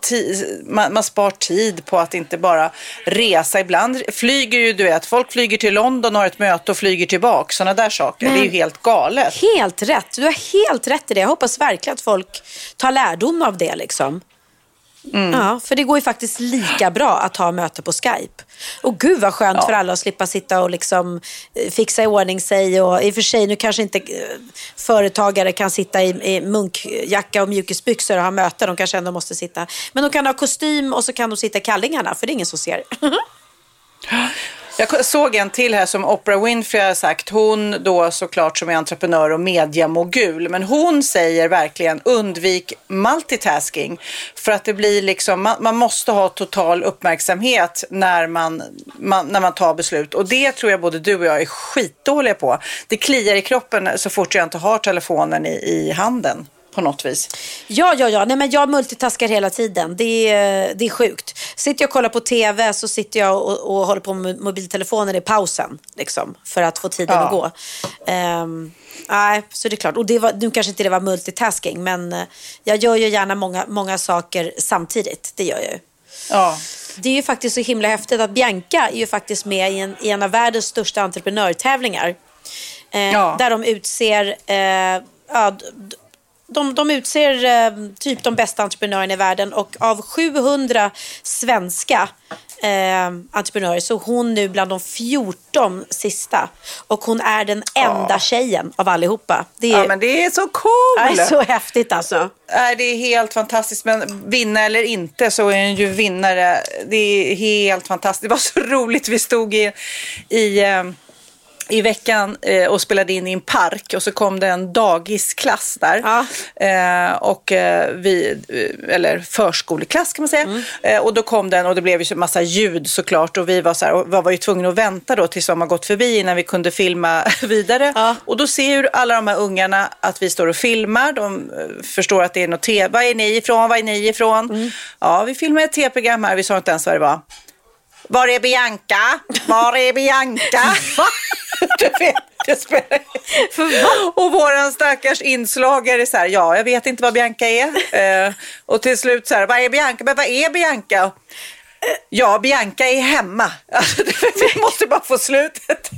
man, man spar tid på att inte bara resa. Ibland flyger ju, du vet, folk flyger till London och har ett möte och flyger tillbaka. Sådana där saker. Men... Det är ju helt galet. Helt helt rätt. Du har helt rätt i det. Jag hoppas verkligen att folk tar lärdom av det. Liksom. Ja, för det går ju faktiskt lika bra att ha möte på Skype. Och gud vad skönt för alla att slippa sitta och liksom eh, fixa i ordning sig. Och i och för sig, nu kanske inte eh, företagare kan sitta i, i munkjacka och mjukisbyxor och ha möte. De kanske ändå måste sitta. Men de kan ha kostym och så kan de sitta i kallingarna, för det är ingen som ser. Jag såg en till här som Oprah Winfrey har sagt. Hon då såklart som är entreprenör och mediamogul. Men hon säger verkligen undvik multitasking. För att det blir liksom, man, man måste ha total uppmärksamhet när man, man, när man tar beslut. Och det tror jag både du och jag är skitdåliga på. Det kliar i kroppen så fort jag inte har telefonen i, i handen på något vis. Ja, ja, ja. Nej, men jag multitaskar hela tiden. Det är, det är sjukt. Sitter jag och kollar på tv så sitter jag och, och håller på med mobiltelefonen i pausen. Liksom, för att få tiden Ja. att gå. Ehm, nej, så det är klart. Och det var, nu kanske inte det var multitasking, men eh, jag gör ju gärna många, många saker samtidigt. Det gör jag ju. Ja. Det är ju faktiskt så himla häftigt att Bianca är ju faktiskt med i en, i en av världens största entreprenörtävlingar. Eh, Ja. Där de utser, eh, ja, de, de utser eh, typ de bästa entreprenörerna i världen och av 700 svenska eh, entreprenörer så är hon nu bland de 14 sista. Och hon är den enda tjejen av allihopa. Det är, ja, men det är så det coolt! är så häftigt alltså. Det är helt fantastiskt. Men vinna eller inte så är en ju vinnare. Det är helt fantastiskt. Det var så roligt. Vi stod i, i, eh, i veckan eh, och spelade in i en park och så kom det en dagisklass där. Ja. Eh, och eh, vi, eh, eller förskoleklass kan man säga. Mm. Eh, och då kom den och det blev ju så massa ljud såklart och vi var så här, och var ju tvungna att vänta då tills de har gått förbi innan vi kunde filma vidare. Ja. Och då ser ju alla de här ungarna att vi står och filmar. De eh, förstår att det är något tv. Var är ni ifrån? Var är ni ifrån? Mm. Ja, vi filmar ett tv-program här. Vi sa inte ens vad det var. Var är Bianca? Var är Bianca? du vet, det spelar Och våran stackars inslagare så här, ja, jag vet inte vad Bianca är. Eh, och till slut så här, vad är Bianca? Men vad är Bianca? Ja, Bianca är hemma. Alltså, vi måste bara få slutet.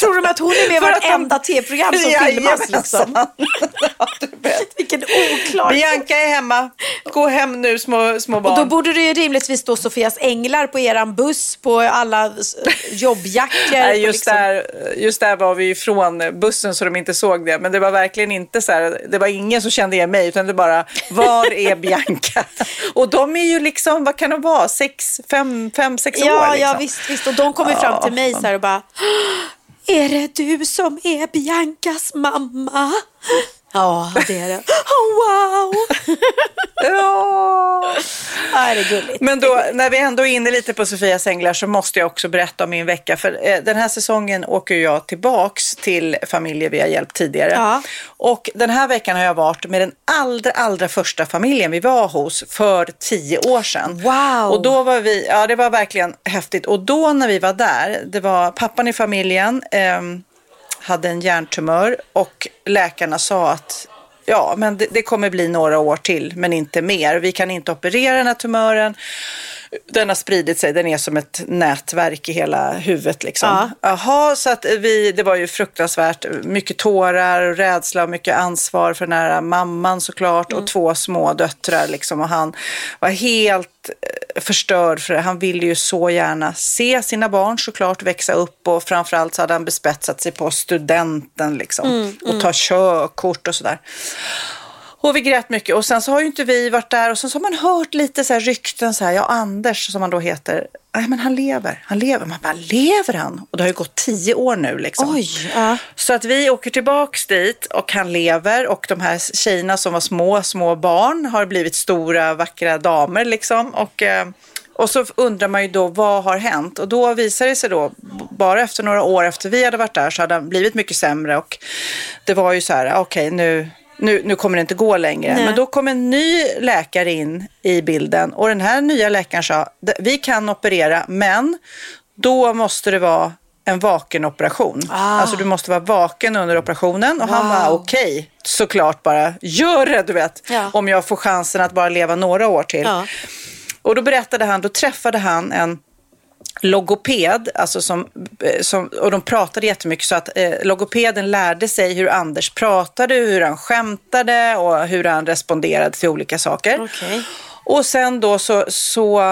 Tror de att hon är med i de- vartenda tv-program som filmas? Liksom? Ja, du vet. Vilken oklar... Bianca är hemma. Gå hem nu små, små barn. Och då borde det ju rimligtvis stå Sofias änglar på eran buss, på alla jobbjackor. Nej, just, liksom- där, just där var vi ifrån bussen så de inte såg det. Men det var verkligen inte så här, det var ingen som kände igen mig utan det bara, var är Bianca? Och de är ju liksom, vad kan de vara, sex, fem, fem sex Ja, år liksom. ja visst, visst. Och de kommer fram till mig så här och bara, är det du som är Biancas mamma? Ja, det är det. Oh, wow! Ja. Ja, det är gulligt. Men då, när vi ändå är inne lite på Sofias änglar så måste jag också berätta om min vecka. För eh, den här säsongen åker jag tillbaks till familjer vi har hjälpt tidigare. Ja. Och den här veckan har jag varit med den allra, allra första familjen vi var hos för tio år sedan. Wow. Och då var vi, ja det var verkligen häftigt. Och då när vi var där, det var pappan i familjen, ehm, hade en hjärntumör och läkarna sa att ja, men det, det kommer bli några år till, men inte mer. Vi kan inte operera den här tumören. Den har spridit sig, den är som ett nätverk i hela huvudet. Liksom. Ja. Jaha, så att vi, det var ju fruktansvärt. Mycket tårar, och rädsla och mycket ansvar för den här mamman såklart och två små döttrar. Liksom. Och han var helt eh, förstörd för det. Han ville ju så gärna se sina barn såklart växa upp och framförallt så hade han bespetsat sig på studenten liksom. och ta körkort och sådär. Och vi grät mycket. Och sen så har ju inte vi varit där. Och sen så har man hört lite så här rykten så här. Ja, Anders som han då heter. Nej, men han lever. Han lever. Man bara, lever han? Och det har ju gått tio år nu liksom. Oj, ja. Så att vi åker tillbaks dit och han lever. Och de här tjejerna som var små, små barn har blivit stora, vackra damer liksom. Och... Eh, och så undrar man ju då vad har hänt? Och då visar det sig då, bara efter några år efter vi hade varit där så hade han blivit mycket sämre och det var ju så här, okej nu, nu, nu kommer det inte gå längre. Nej. Men då kom en ny läkare in i bilden och den här nya läkaren sa, "D- vi kan operera men då måste det vara en vakenoperation. Ah. Alltså du måste vara vaken under operationen och han var okej, såklart bara, gör det du vet. Ja. Om jag får chansen att bara leva några år till. Ja. Och då berättade han, då träffade han en logoped, alltså som, eh, som, och de pratade jättemycket så att eh, logopeden lärde sig hur Anders pratade, hur han skämtade och hur han responderade till olika saker. Okej. Och sen då så, så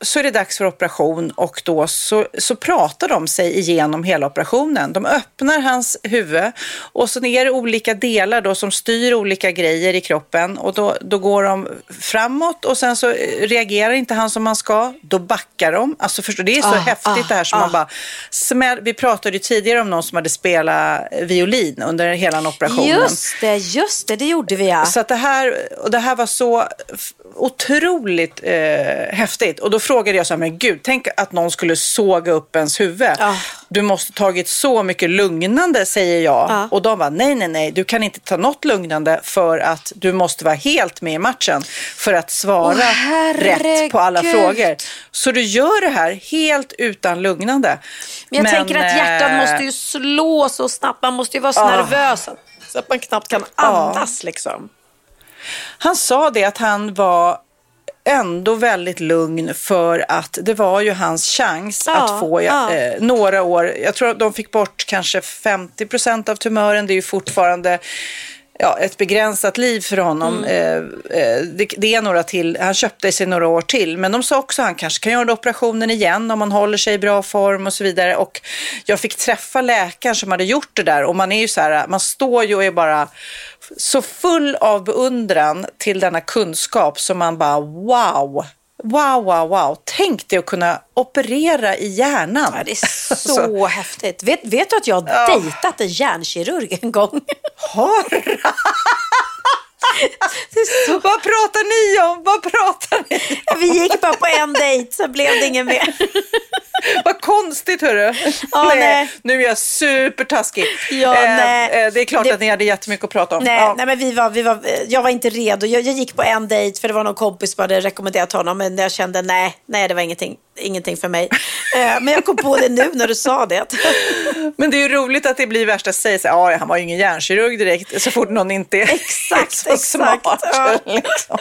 så är det dags för operation och då så, så pratar de sig igenom hela operationen. De öppnar hans huvud och så är det olika delar då som styr olika grejer i kroppen och då, då går de framåt och sen så reagerar inte han som man ska. Då backar de. Alltså förstår, det är så Ah, häftigt det här som ah, man bara smäll, Vi pratade ju tidigare om någon som hade spelat violin under hela operationen. Just det, just det, det gjorde vi ja. Så att det, här, och det här var så otroligt eh, häftigt. Och då frågade jag så här, men gud, tänk att någon skulle såga upp ens huvud. Ja. Du måste tagit så mycket lugnande, säger jag. Ja. Och de var nej, nej, nej, du kan inte ta något lugnande för att du måste vara helt med i matchen för att svara herregud. rätt på alla frågor. Så du gör det här helt utan lugnande. Men jag tänker att hjärtat eh, måste ju slå så snabbt. Man måste ju vara så Ah. nervös så att man knappt kan andas liksom. Han sa det att han var ändå väldigt lugn för att det var ju hans chans Ja, att få ja. eh, några år. Jag tror att de fick bort kanske 50 procent av tumören. Det är ju fortfarande ja, ett begränsat liv för honom. Eh, eh, det, det är några till. Han köpte sig några år till. Men de sa också att han kanske kan göra operationen igen om han håller sig i bra form och så vidare. Och jag fick träffa läkaren som hade gjort det där. Och man är ju så här, man står ju och är bara så full av beundran till denna kunskap som man bara wow. Wow, wow, wow. Tänk dig att kunna operera i hjärnan. Ja, det är så häftigt. Vet, vet du att jag har dejtat en hjärnkirurg en gång? Har så... Vad pratar ni om? Vad pratar ni Vi gick bara på en dejt, så blev det ingen mer. Vad konstigt hörru. Ja, nej. Nu är jag supertaskig. Ja, nej. eh, det är klart Det- att ni hade jättemycket att prata om. Nej, Ja. nej men vi var, vi var, jag var inte redo. Jag, jag gick på en dejt för det var någon kompis som hade rekommenderat honom. Men jag kände nej, nej det var ingenting, ingenting för mig. Eh, men jag kom på det nu när du sa det. Men det är ju roligt att det blir värsta säg så här, "Ja, han var ju ingen hjärnkirurg direkt så fort någon inte är Exakt, så smart. exakt, ja. liksom.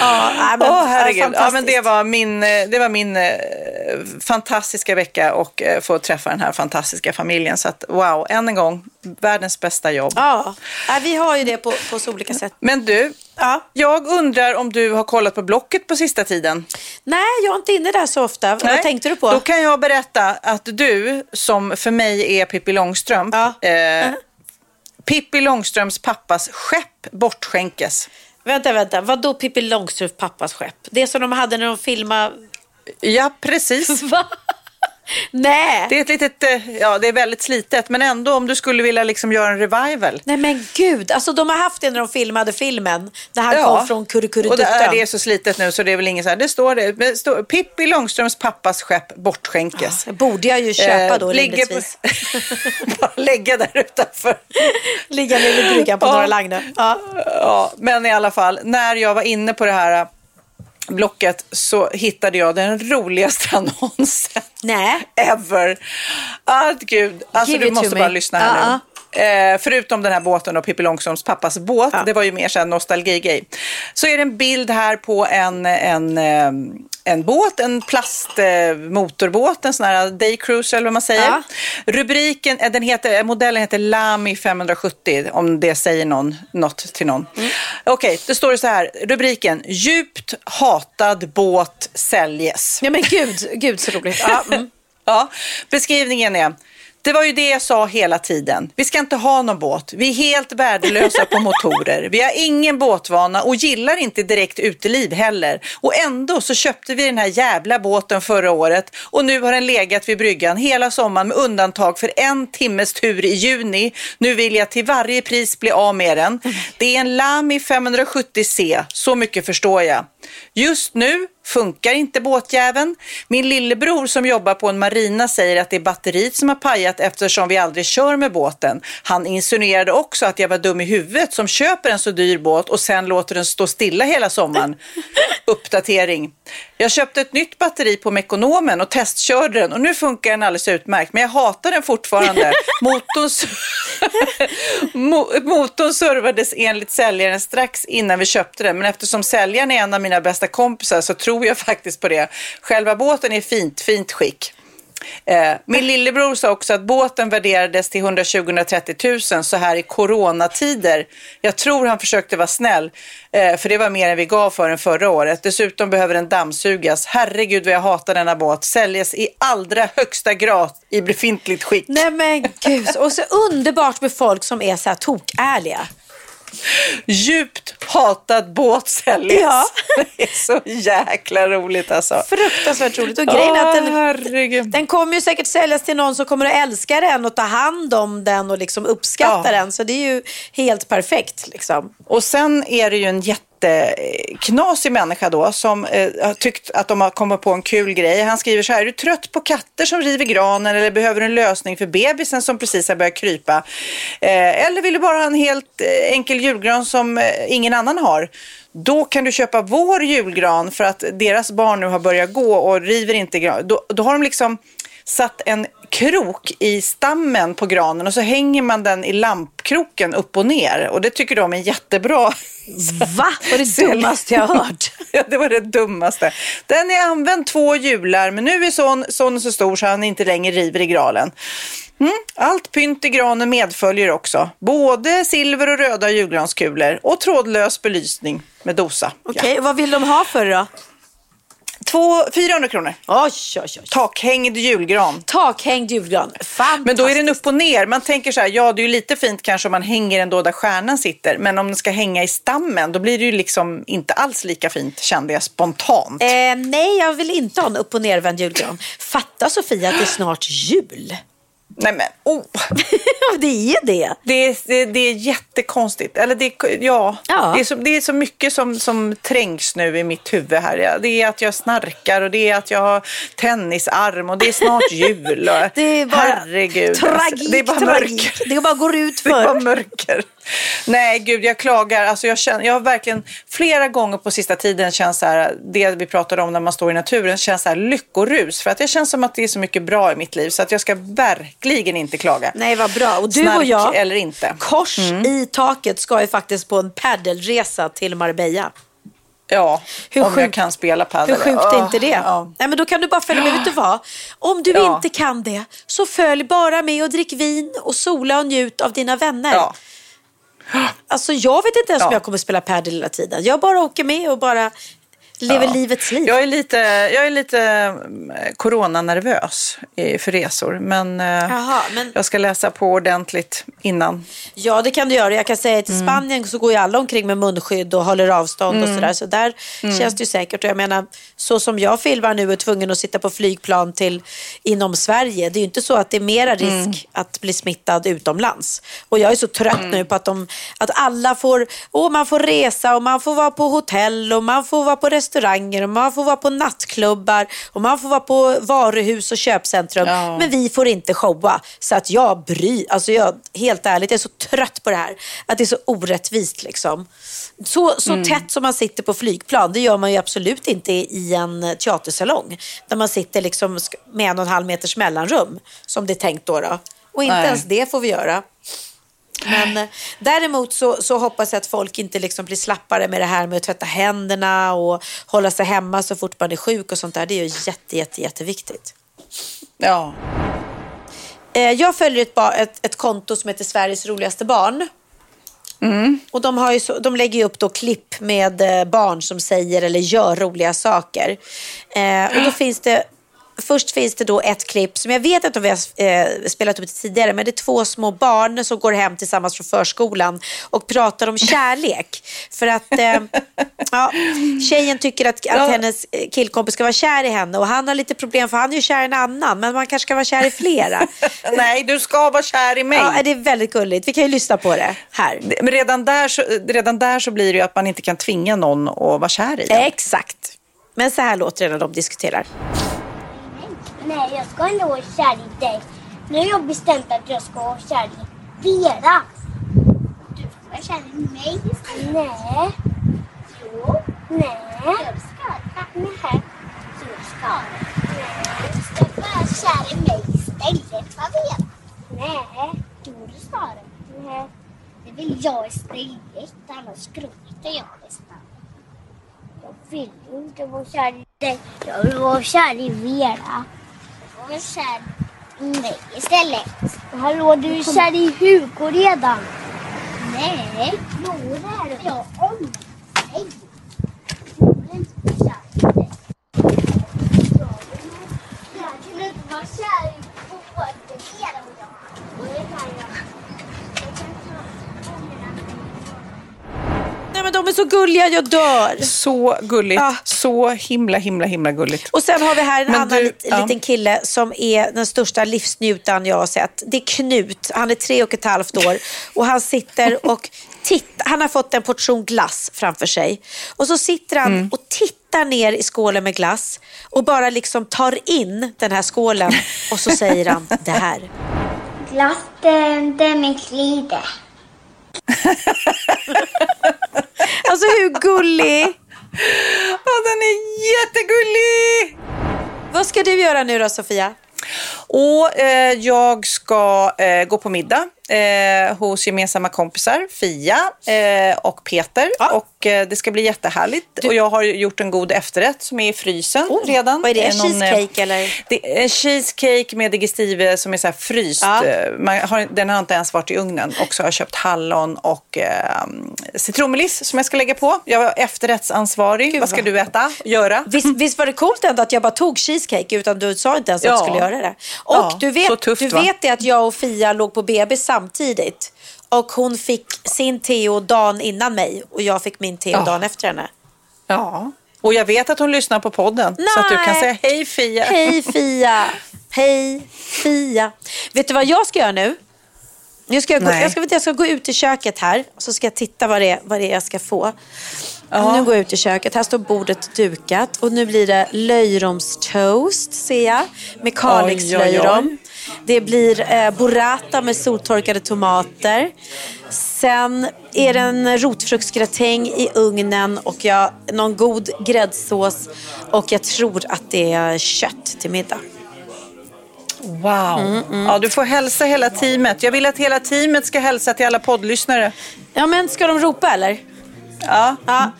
Ja, nej, men, Åh herregud. Ja, men det var min, eh, det var min eh, fantastiska vecka och eh, få träffa den här fantastiska familjen. Så att wow, än en gång, världens bästa jobb. Ja, nej, vi har ju det på, på så olika sätt. Men du, Ja. jag undrar om du har kollat på Blocket på sista tiden? Nej, jag är inte inne där så ofta. Vad tänkte du på? Då kan jag berätta att du, som för mig är Pippi Långstrump, Ja. eh, Pippi Långstrumps pappas skepp bortskänkes. Vänta, vänta. Vad då Pippi Långstrumps pappas skepp? Det som de hade när de filmade... Ja, precis. Va? Nej. Det är ett litet, eh, ja det är väldigt slitet, men ändå om du skulle vilja liksom göra en revival. Nej men gud, alltså de har haft det när de filmade filmen. När han kom från och det är, Kurrekurreduttan. det är så slitet nu så det är väl ingen så här, det står det, det står, Pippi Långstrumps pappas skepp bortskänkes. Det borde jag ju köpa då Eh, rimligtvis. Bara lägga där utanför. Ligga nere vid bryggan på Ja. Norra Lagnö. Ja. Ja, men i alla fall, när jag var inne på det här Blocket så hittade jag den roligaste annonsen Nej. ever. Ah, gud, alltså Give du måste bara lyssna här Ja, nu. Eh, förutom den här båten och Pippi Långstrumps pappas båt, det var ju mer så här nostalgigrej. Så är det en bild här på en, en, eh, en båt, en plastmotorbåt, en sån här daycruiser eller vad man säger. Ja. Rubriken, eh, den heter, modellen heter Lamy 570, om det säger någon, något till någon. Mm. Okej, då står det så här, rubriken, djupt hatad båt säljes. Ja men gud, gud så roligt. Ja, mm. Ja, beskrivningen är det var ju det jag sa hela tiden. Vi ska inte ha någon båt. Vi är helt värdelösa på motorer. Vi har ingen båtvana och gillar inte direkt uteliv heller. Och ändå så köpte vi den här jävla båten förra året och nu har den legat vid bryggan hela sommaren med undantag för en timmes tur i juni. Nu vill jag till varje pris bli av med den. Det är en Lami 570C, så mycket förstår jag. Just nu funkar inte båtjäveln. Min lillebror som jobbar på en marina säger att det är batteriet som har pajat eftersom vi aldrig kör med båten. Han insinuerade också att jag var dum i huvudet som köper en så dyr båt och sen låter den stå stilla hela sommaren. Uppdatering. Jag köpte ett nytt batteri på Mekonomen och testkörde den och nu funkar den alldeles utmärkt. Men jag hatar den fortfarande. Motorn, motorn servades enligt säljaren strax innan vi köpte den. Men eftersom säljaren är en av mina bästa kompisar så tror jag faktiskt på det. Själva båten är i fint, fint skick. Eh, min lillebror sa också att båten värderades till 120-130 000 så här i coronatider. Jag tror han försökte vara snäll, eh, för det var mer än vi gav för den förra året. Dessutom behöver den dammsugas. Herregud vad jag hatar denna båt. Säljes i allra högsta grad i befintligt skick. Nej men gud, och så underbart med folk som är så här tokärliga. Djupt hatad båt säljs. Ja. Det är så jäkla roligt alltså. Fruktansvärt roligt. Och grejen är att den, herregud. den kommer ju säkert säljas till någon som kommer att älska den och ta hand om den och liksom uppskatta Ja. den. Så det är ju helt perfekt. Liksom. Och sen är det ju en jätteknasig människa då som eh, har tyckt att de har kommit på en kul grej. Han skriver så här, är du trött på katter som river granen eller behöver en lösning för bebisen som precis har börjat krypa? Eh, eller vill du bara ha en helt eh, enkel julgran som eh, ingen annan har? Då kan du köpa vår julgran för att deras barn nu har börjat gå och river inte gran. Då, då har de liksom satt en krok i stammen på granen och så hänger man den i lampkroken upp och ner. Och det tycker de är jättebra. Va? Var det Sälj. dummaste jag hört? Ja, det var det dummaste. Den är använd två jular, men nu är son, sonen så stor så han inte längre river i granen. Mm. Allt pynt i granen medföljer också. Både silver och röda julgranskulor och trådlös belysning med dosa. Okej, vad vill de ha för då? Två, 400 kronor. Oj, oj, oj. Takhängd julgran. Takhängd julgran. Fantastiskt. Men då är den upp och ner. Man tänker så här, ja det är ju lite fint kanske om man hänger den då där stjärnan sitter. Men om den ska hänga i stammen, då blir det ju liksom inte alls lika fint kände jag spontant. Eh, nej, jag vill inte ha en upp och nervänd julgran. Fatta Sofia att det är snart jul. Nej men, oh. det är det. Det är, det, det är jättekonstigt. Eller det, ja, Ja. Det, är så, det är så mycket som, som trängs nu i mitt huvud här. Det är att jag snarkar och det är att jag har tennisarm och det är snart jul. Och, Det är bara herregud. alltså. tragik, det är bara tragik. mörker. Det bara går ut Det är bara för. mörker. Nej, gud, jag klagar. Alltså, jag, känner, jag har verkligen flera gånger på sista tiden känt så här, det vi pratade om när man står i naturen, känns så här lyckorus. För att det känns som att det är så mycket bra i mitt liv så att jag ska verkligen inte klaga. Nej, vad bra. Och du Snark och jag, eller inte. Mm. kors i taket, ska ju faktiskt på en paddelresa till Marbella. Ja, Hur om jag sjukt- kan spela padel. Hur sjukt är inte det? Ja. Nej, men då kan du bara följa med. Vet du vad? Om du Ja. inte kan det, så följ bara med och drick vin och sola och njut av dina vänner. Ja. Alltså, jag vet inte ens om Ja. jag kommer spela padel hela tiden. Jag bara åker med och bara lever Ja. livets liv. Jag är lite, jag är lite mm, coronanervös för resor. Men, eh, Jaha, men- jag ska läsa på ordentligt innan. Ja, det kan du göra. Jag kan säga att Mm. i Spanien så går ju alla omkring med munskydd och håller avstånd och sådär. Så där Mm. känns det ju säkert. Och jag menar, så som jag filmar nu är tvungen att sitta på flygplan till inom Sverige. Det är ju inte så att det är mera risk Mm. att bli smittad utomlands. Och jag är så trött Mm. nu på att, de, att alla får, åh, man får resa och man får vara på hotell och man får vara på restauranger och man får vara på nattklubbar och man får vara på varuhus och köpcentrum. Ja. Men vi får inte showa. Så att jag bryr, alltså jag, helt ärligt, jag är så trött på det här. Att det är så orättvist liksom. Så, så Mm. tätt som man sitter på flygplan, det gör man ju absolut inte i en teatersalong. Där man sitter liksom med en och en halv meters mellanrum, som det är tänkt då. då. Och inte Nej. ens det får vi göra. Men eh, däremot så, så hoppas jag att folk inte liksom blir slappare med det här med att tvätta händerna och hålla sig hemma så fort man är sjuk och sånt där. Det är ju jätte, jätte, jätteviktigt. Ja. Eh, Jag följer ett, ett, ett konto som heter Sveriges roligaste barn. Och de, har så, de lägger upp då klipp med eh, barn som säger eller gör roliga saker. Eh, och då finns det Först finns det då ett klipp som jag vet inte om vi har eh, spelat upp tidigare, men det är två små barn som går hem tillsammans från förskolan och pratar om kärlek. För att eh, ja, tjejen tycker att, att hennes killkompis ska vara kär i henne och han har lite problem för han är ju kär i en annan, men man kanske ska vara kär i flera. Nej, du ska vara kär i mig. Ja, det är väldigt gulligt. Vi kan ju lyssna på det här. Men redan där, så, redan där så blir det ju att man inte kan tvinga någon att vara kär i den. Exakt. Men så här låter det när de diskuterar. Nej, jag ska inte vara kär i dig. Nu har jag bestämt att jag ska vara kär i Vera. Du ska vara kär i mig istället. Nej. Jo. Nej. Jag ska det. Nej. Du ska det. Nej. Du ska vara kär i mig istället för Vera. Nej. Jo, du ska det. Nej. Det vill jag istället. Annars gråter jag nästan. Jag vill inte vara kär i dig. Jag vill vara kär i Vera. Var kär i mig istället. Hallå, du är kär i Hugo redan. Nej. Jo, det är du. Ja, om. Nej. Du är inte kär i dig. Jag kunde inte vara kär i båda er och jag. Och det kan jag. Jag kan ta ångra mig. Nej men de är så gulliga, jag dör. Så gulligt. Ja. Så himla, himla, himla gulligt. Och sen har vi här en Men annan du- ja. liten kille som är den största livsnjutaren jag har sett. Det är Knut, han är tre och ett halvt år och han sitter och tittar. Han har fått en portion glass framför sig och så sitter han Mm. och tittar ner i skålen med glass och bara liksom tar in den här skålen och så säger han det här. Glass, det, det är min klide. Alltså hur gullig? Ja, den är jättegullig! Vad ska du göra nu då Sofia? Och eh, jag ska eh, gå på middag eh, hos gemensamma kompisar, Fia eh, och Peter. Och eh, det ska bli jättehärligt. Och jag har gjort en god efterrätt som är i frysen Oh, redan. vad är det? Eh, någon, eh, Cheesecake, eller? Det är en cheesecake med digestive som är så här fryst. Ja. Eh, Man har, den har inte ens varit i ugnen. Och så har jag köpt hallon och eh, citronmeliss som jag ska lägga på. Jag var efterrättsansvarig. Gud, vad ska du äta? Göra? Visst, visst var det coolt ändå att jag bara tog cheesecake utan du sa inte ens att Ja. du skulle göra det. Och Ja, du vet, tufft, du vet det att jag och Fia låg på BB samtidigt. Och hon fick sin Theo dagen innan mig och jag fick min Theo Ja. dagen efter henne. Ja. Och jag vet att hon lyssnar på podden. Så att du kan Nej. säga hej Fia. Hej Fia! Hej Fia! Vet du vad jag ska göra nu? Nu ska jag, gå, jag, ska, jag ska gå ut i köket här och så ska jag titta vad det är, vad det är jag ska få. Ja. Nu går jag ut i köket. Här står bordet dukat och nu blir det löjromstoast ser jag med Kalixlöjrom. Det blir eh, burrata med soltorkade tomater. Sen är det en rotfruktsgratäng i ugnen och jag, någon god gräddsås. Och jag tror att det är kött till middag. Wow. Mm, Ja, du får hälsa hela teamet. Jag vill att hela teamet ska hälsa till alla poddlyssnare. Ja men ska de ropa eller? Ja. Ja.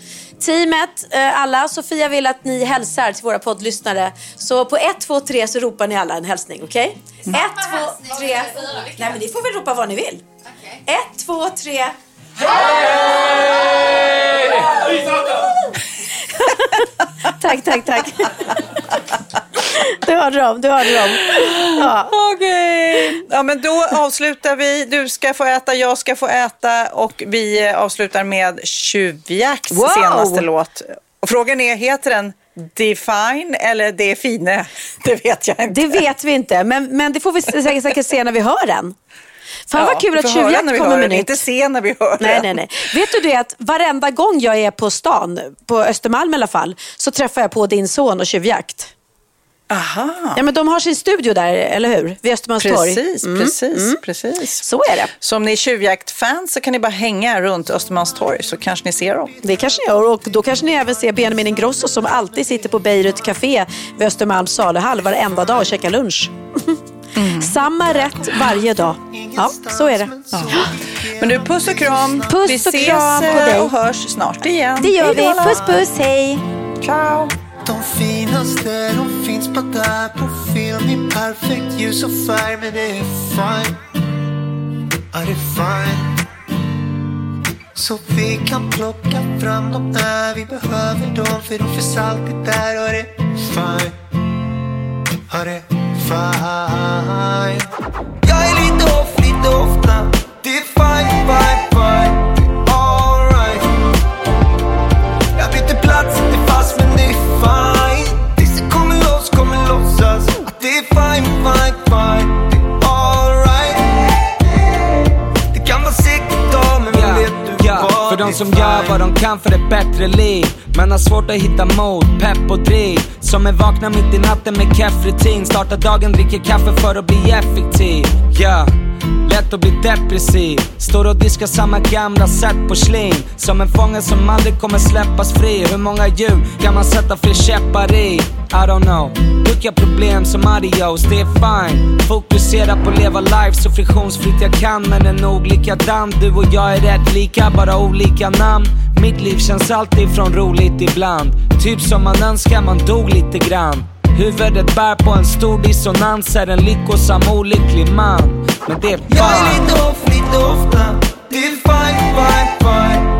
Teamet, eh, alla, Sofia vill att ni hälsar till våra poddlyssnare. Så på 1, 2, 3 så ropar ni alla en hälsning, okej? 1, 2, 3. Nej men ni får väl ropa vad ni vill. 1, 2, 3. Tack, tack, tack. Du hörde dem, du hörde dem. Ja. Okej. Ja, men då avslutar vi. Du ska få äta, jag ska få äta och vi avslutar med Tjuvjakts Wow. senaste låt. Och frågan är, heter den Define eller Define? Det vet jag inte. Det vet vi inte, men, men det får vi säkert, säkert se när vi hör den. Fan Ja, vad kul att Tjuvjakt kommer med nytt. Inte se när vi hör Nej, den. nej, nej. Vet du det att varenda gång jag är på stan, på Östermalm i alla fall, så träffar jag på din son och Tjuvjakt. Aha. Ja, men de har sin studio där, eller hur? Vid Östermalmstorg. Precis, Mm, precis, mm. precis. Så är det. Så om ni är Tjuvjakt-fans så kan ni bara hänga runt Östermalmstorg så kanske ni ser dem. Det kanske ni gör. Och då kanske ni även ser Benjamin Ingrosso som alltid sitter på Beirut Café vid Östermalms saluhall varenda dag och käkar lunch. Mm. Samma rätt varje dag. Ja, så är det. Men du, puss och kram. Puss vi och ses kram och hörs snart igen. Det gör vi. Puss puss, hej! Ciao. De finaste, de finns bara där på film i perfekt ljus och färg Men det är fine, ja det är fine Så vi kan plocka fram dem när vi behöver dem För de finns alltid där och det är fine Ja det är fine. Jag är lite off, lite ofta Det är fine, fine, de som gör vad de kan för ett bättre liv. Men har svårt att hitta mod, pepp och driv. Som är vakna mitt i natten med keff rutin Startar dagen, dricker kaffe för att bli effektiv. Yeah lätt att bli depressiv. Står och diskar samma gamla set porslin Som en fånge som aldrig kommer släppas fri. Hur många hjul kan man sätta fler käppar i? I don't know. Vilka problem som adios, det är fine. Fokusera på att leva life så friktionsfritt jag kan. Men är nog likadan, du och jag är rätt lika, bara olika namn. Mitt liv känns alltid från roligt ibland. Typ som man önskar man dog lite grann. Huvudet bär på en stor dissonans, är en lyckosam olycklig man. Men det är Jag är fan. lite off, lite ofta Det är fine, fine, fine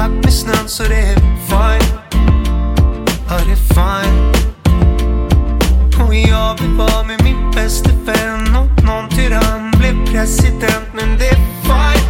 kontakt med snön så det är fine. Ja det är fine. Och jag vill vara med min bästa vän Och någon tyrann blev president Men det är fine.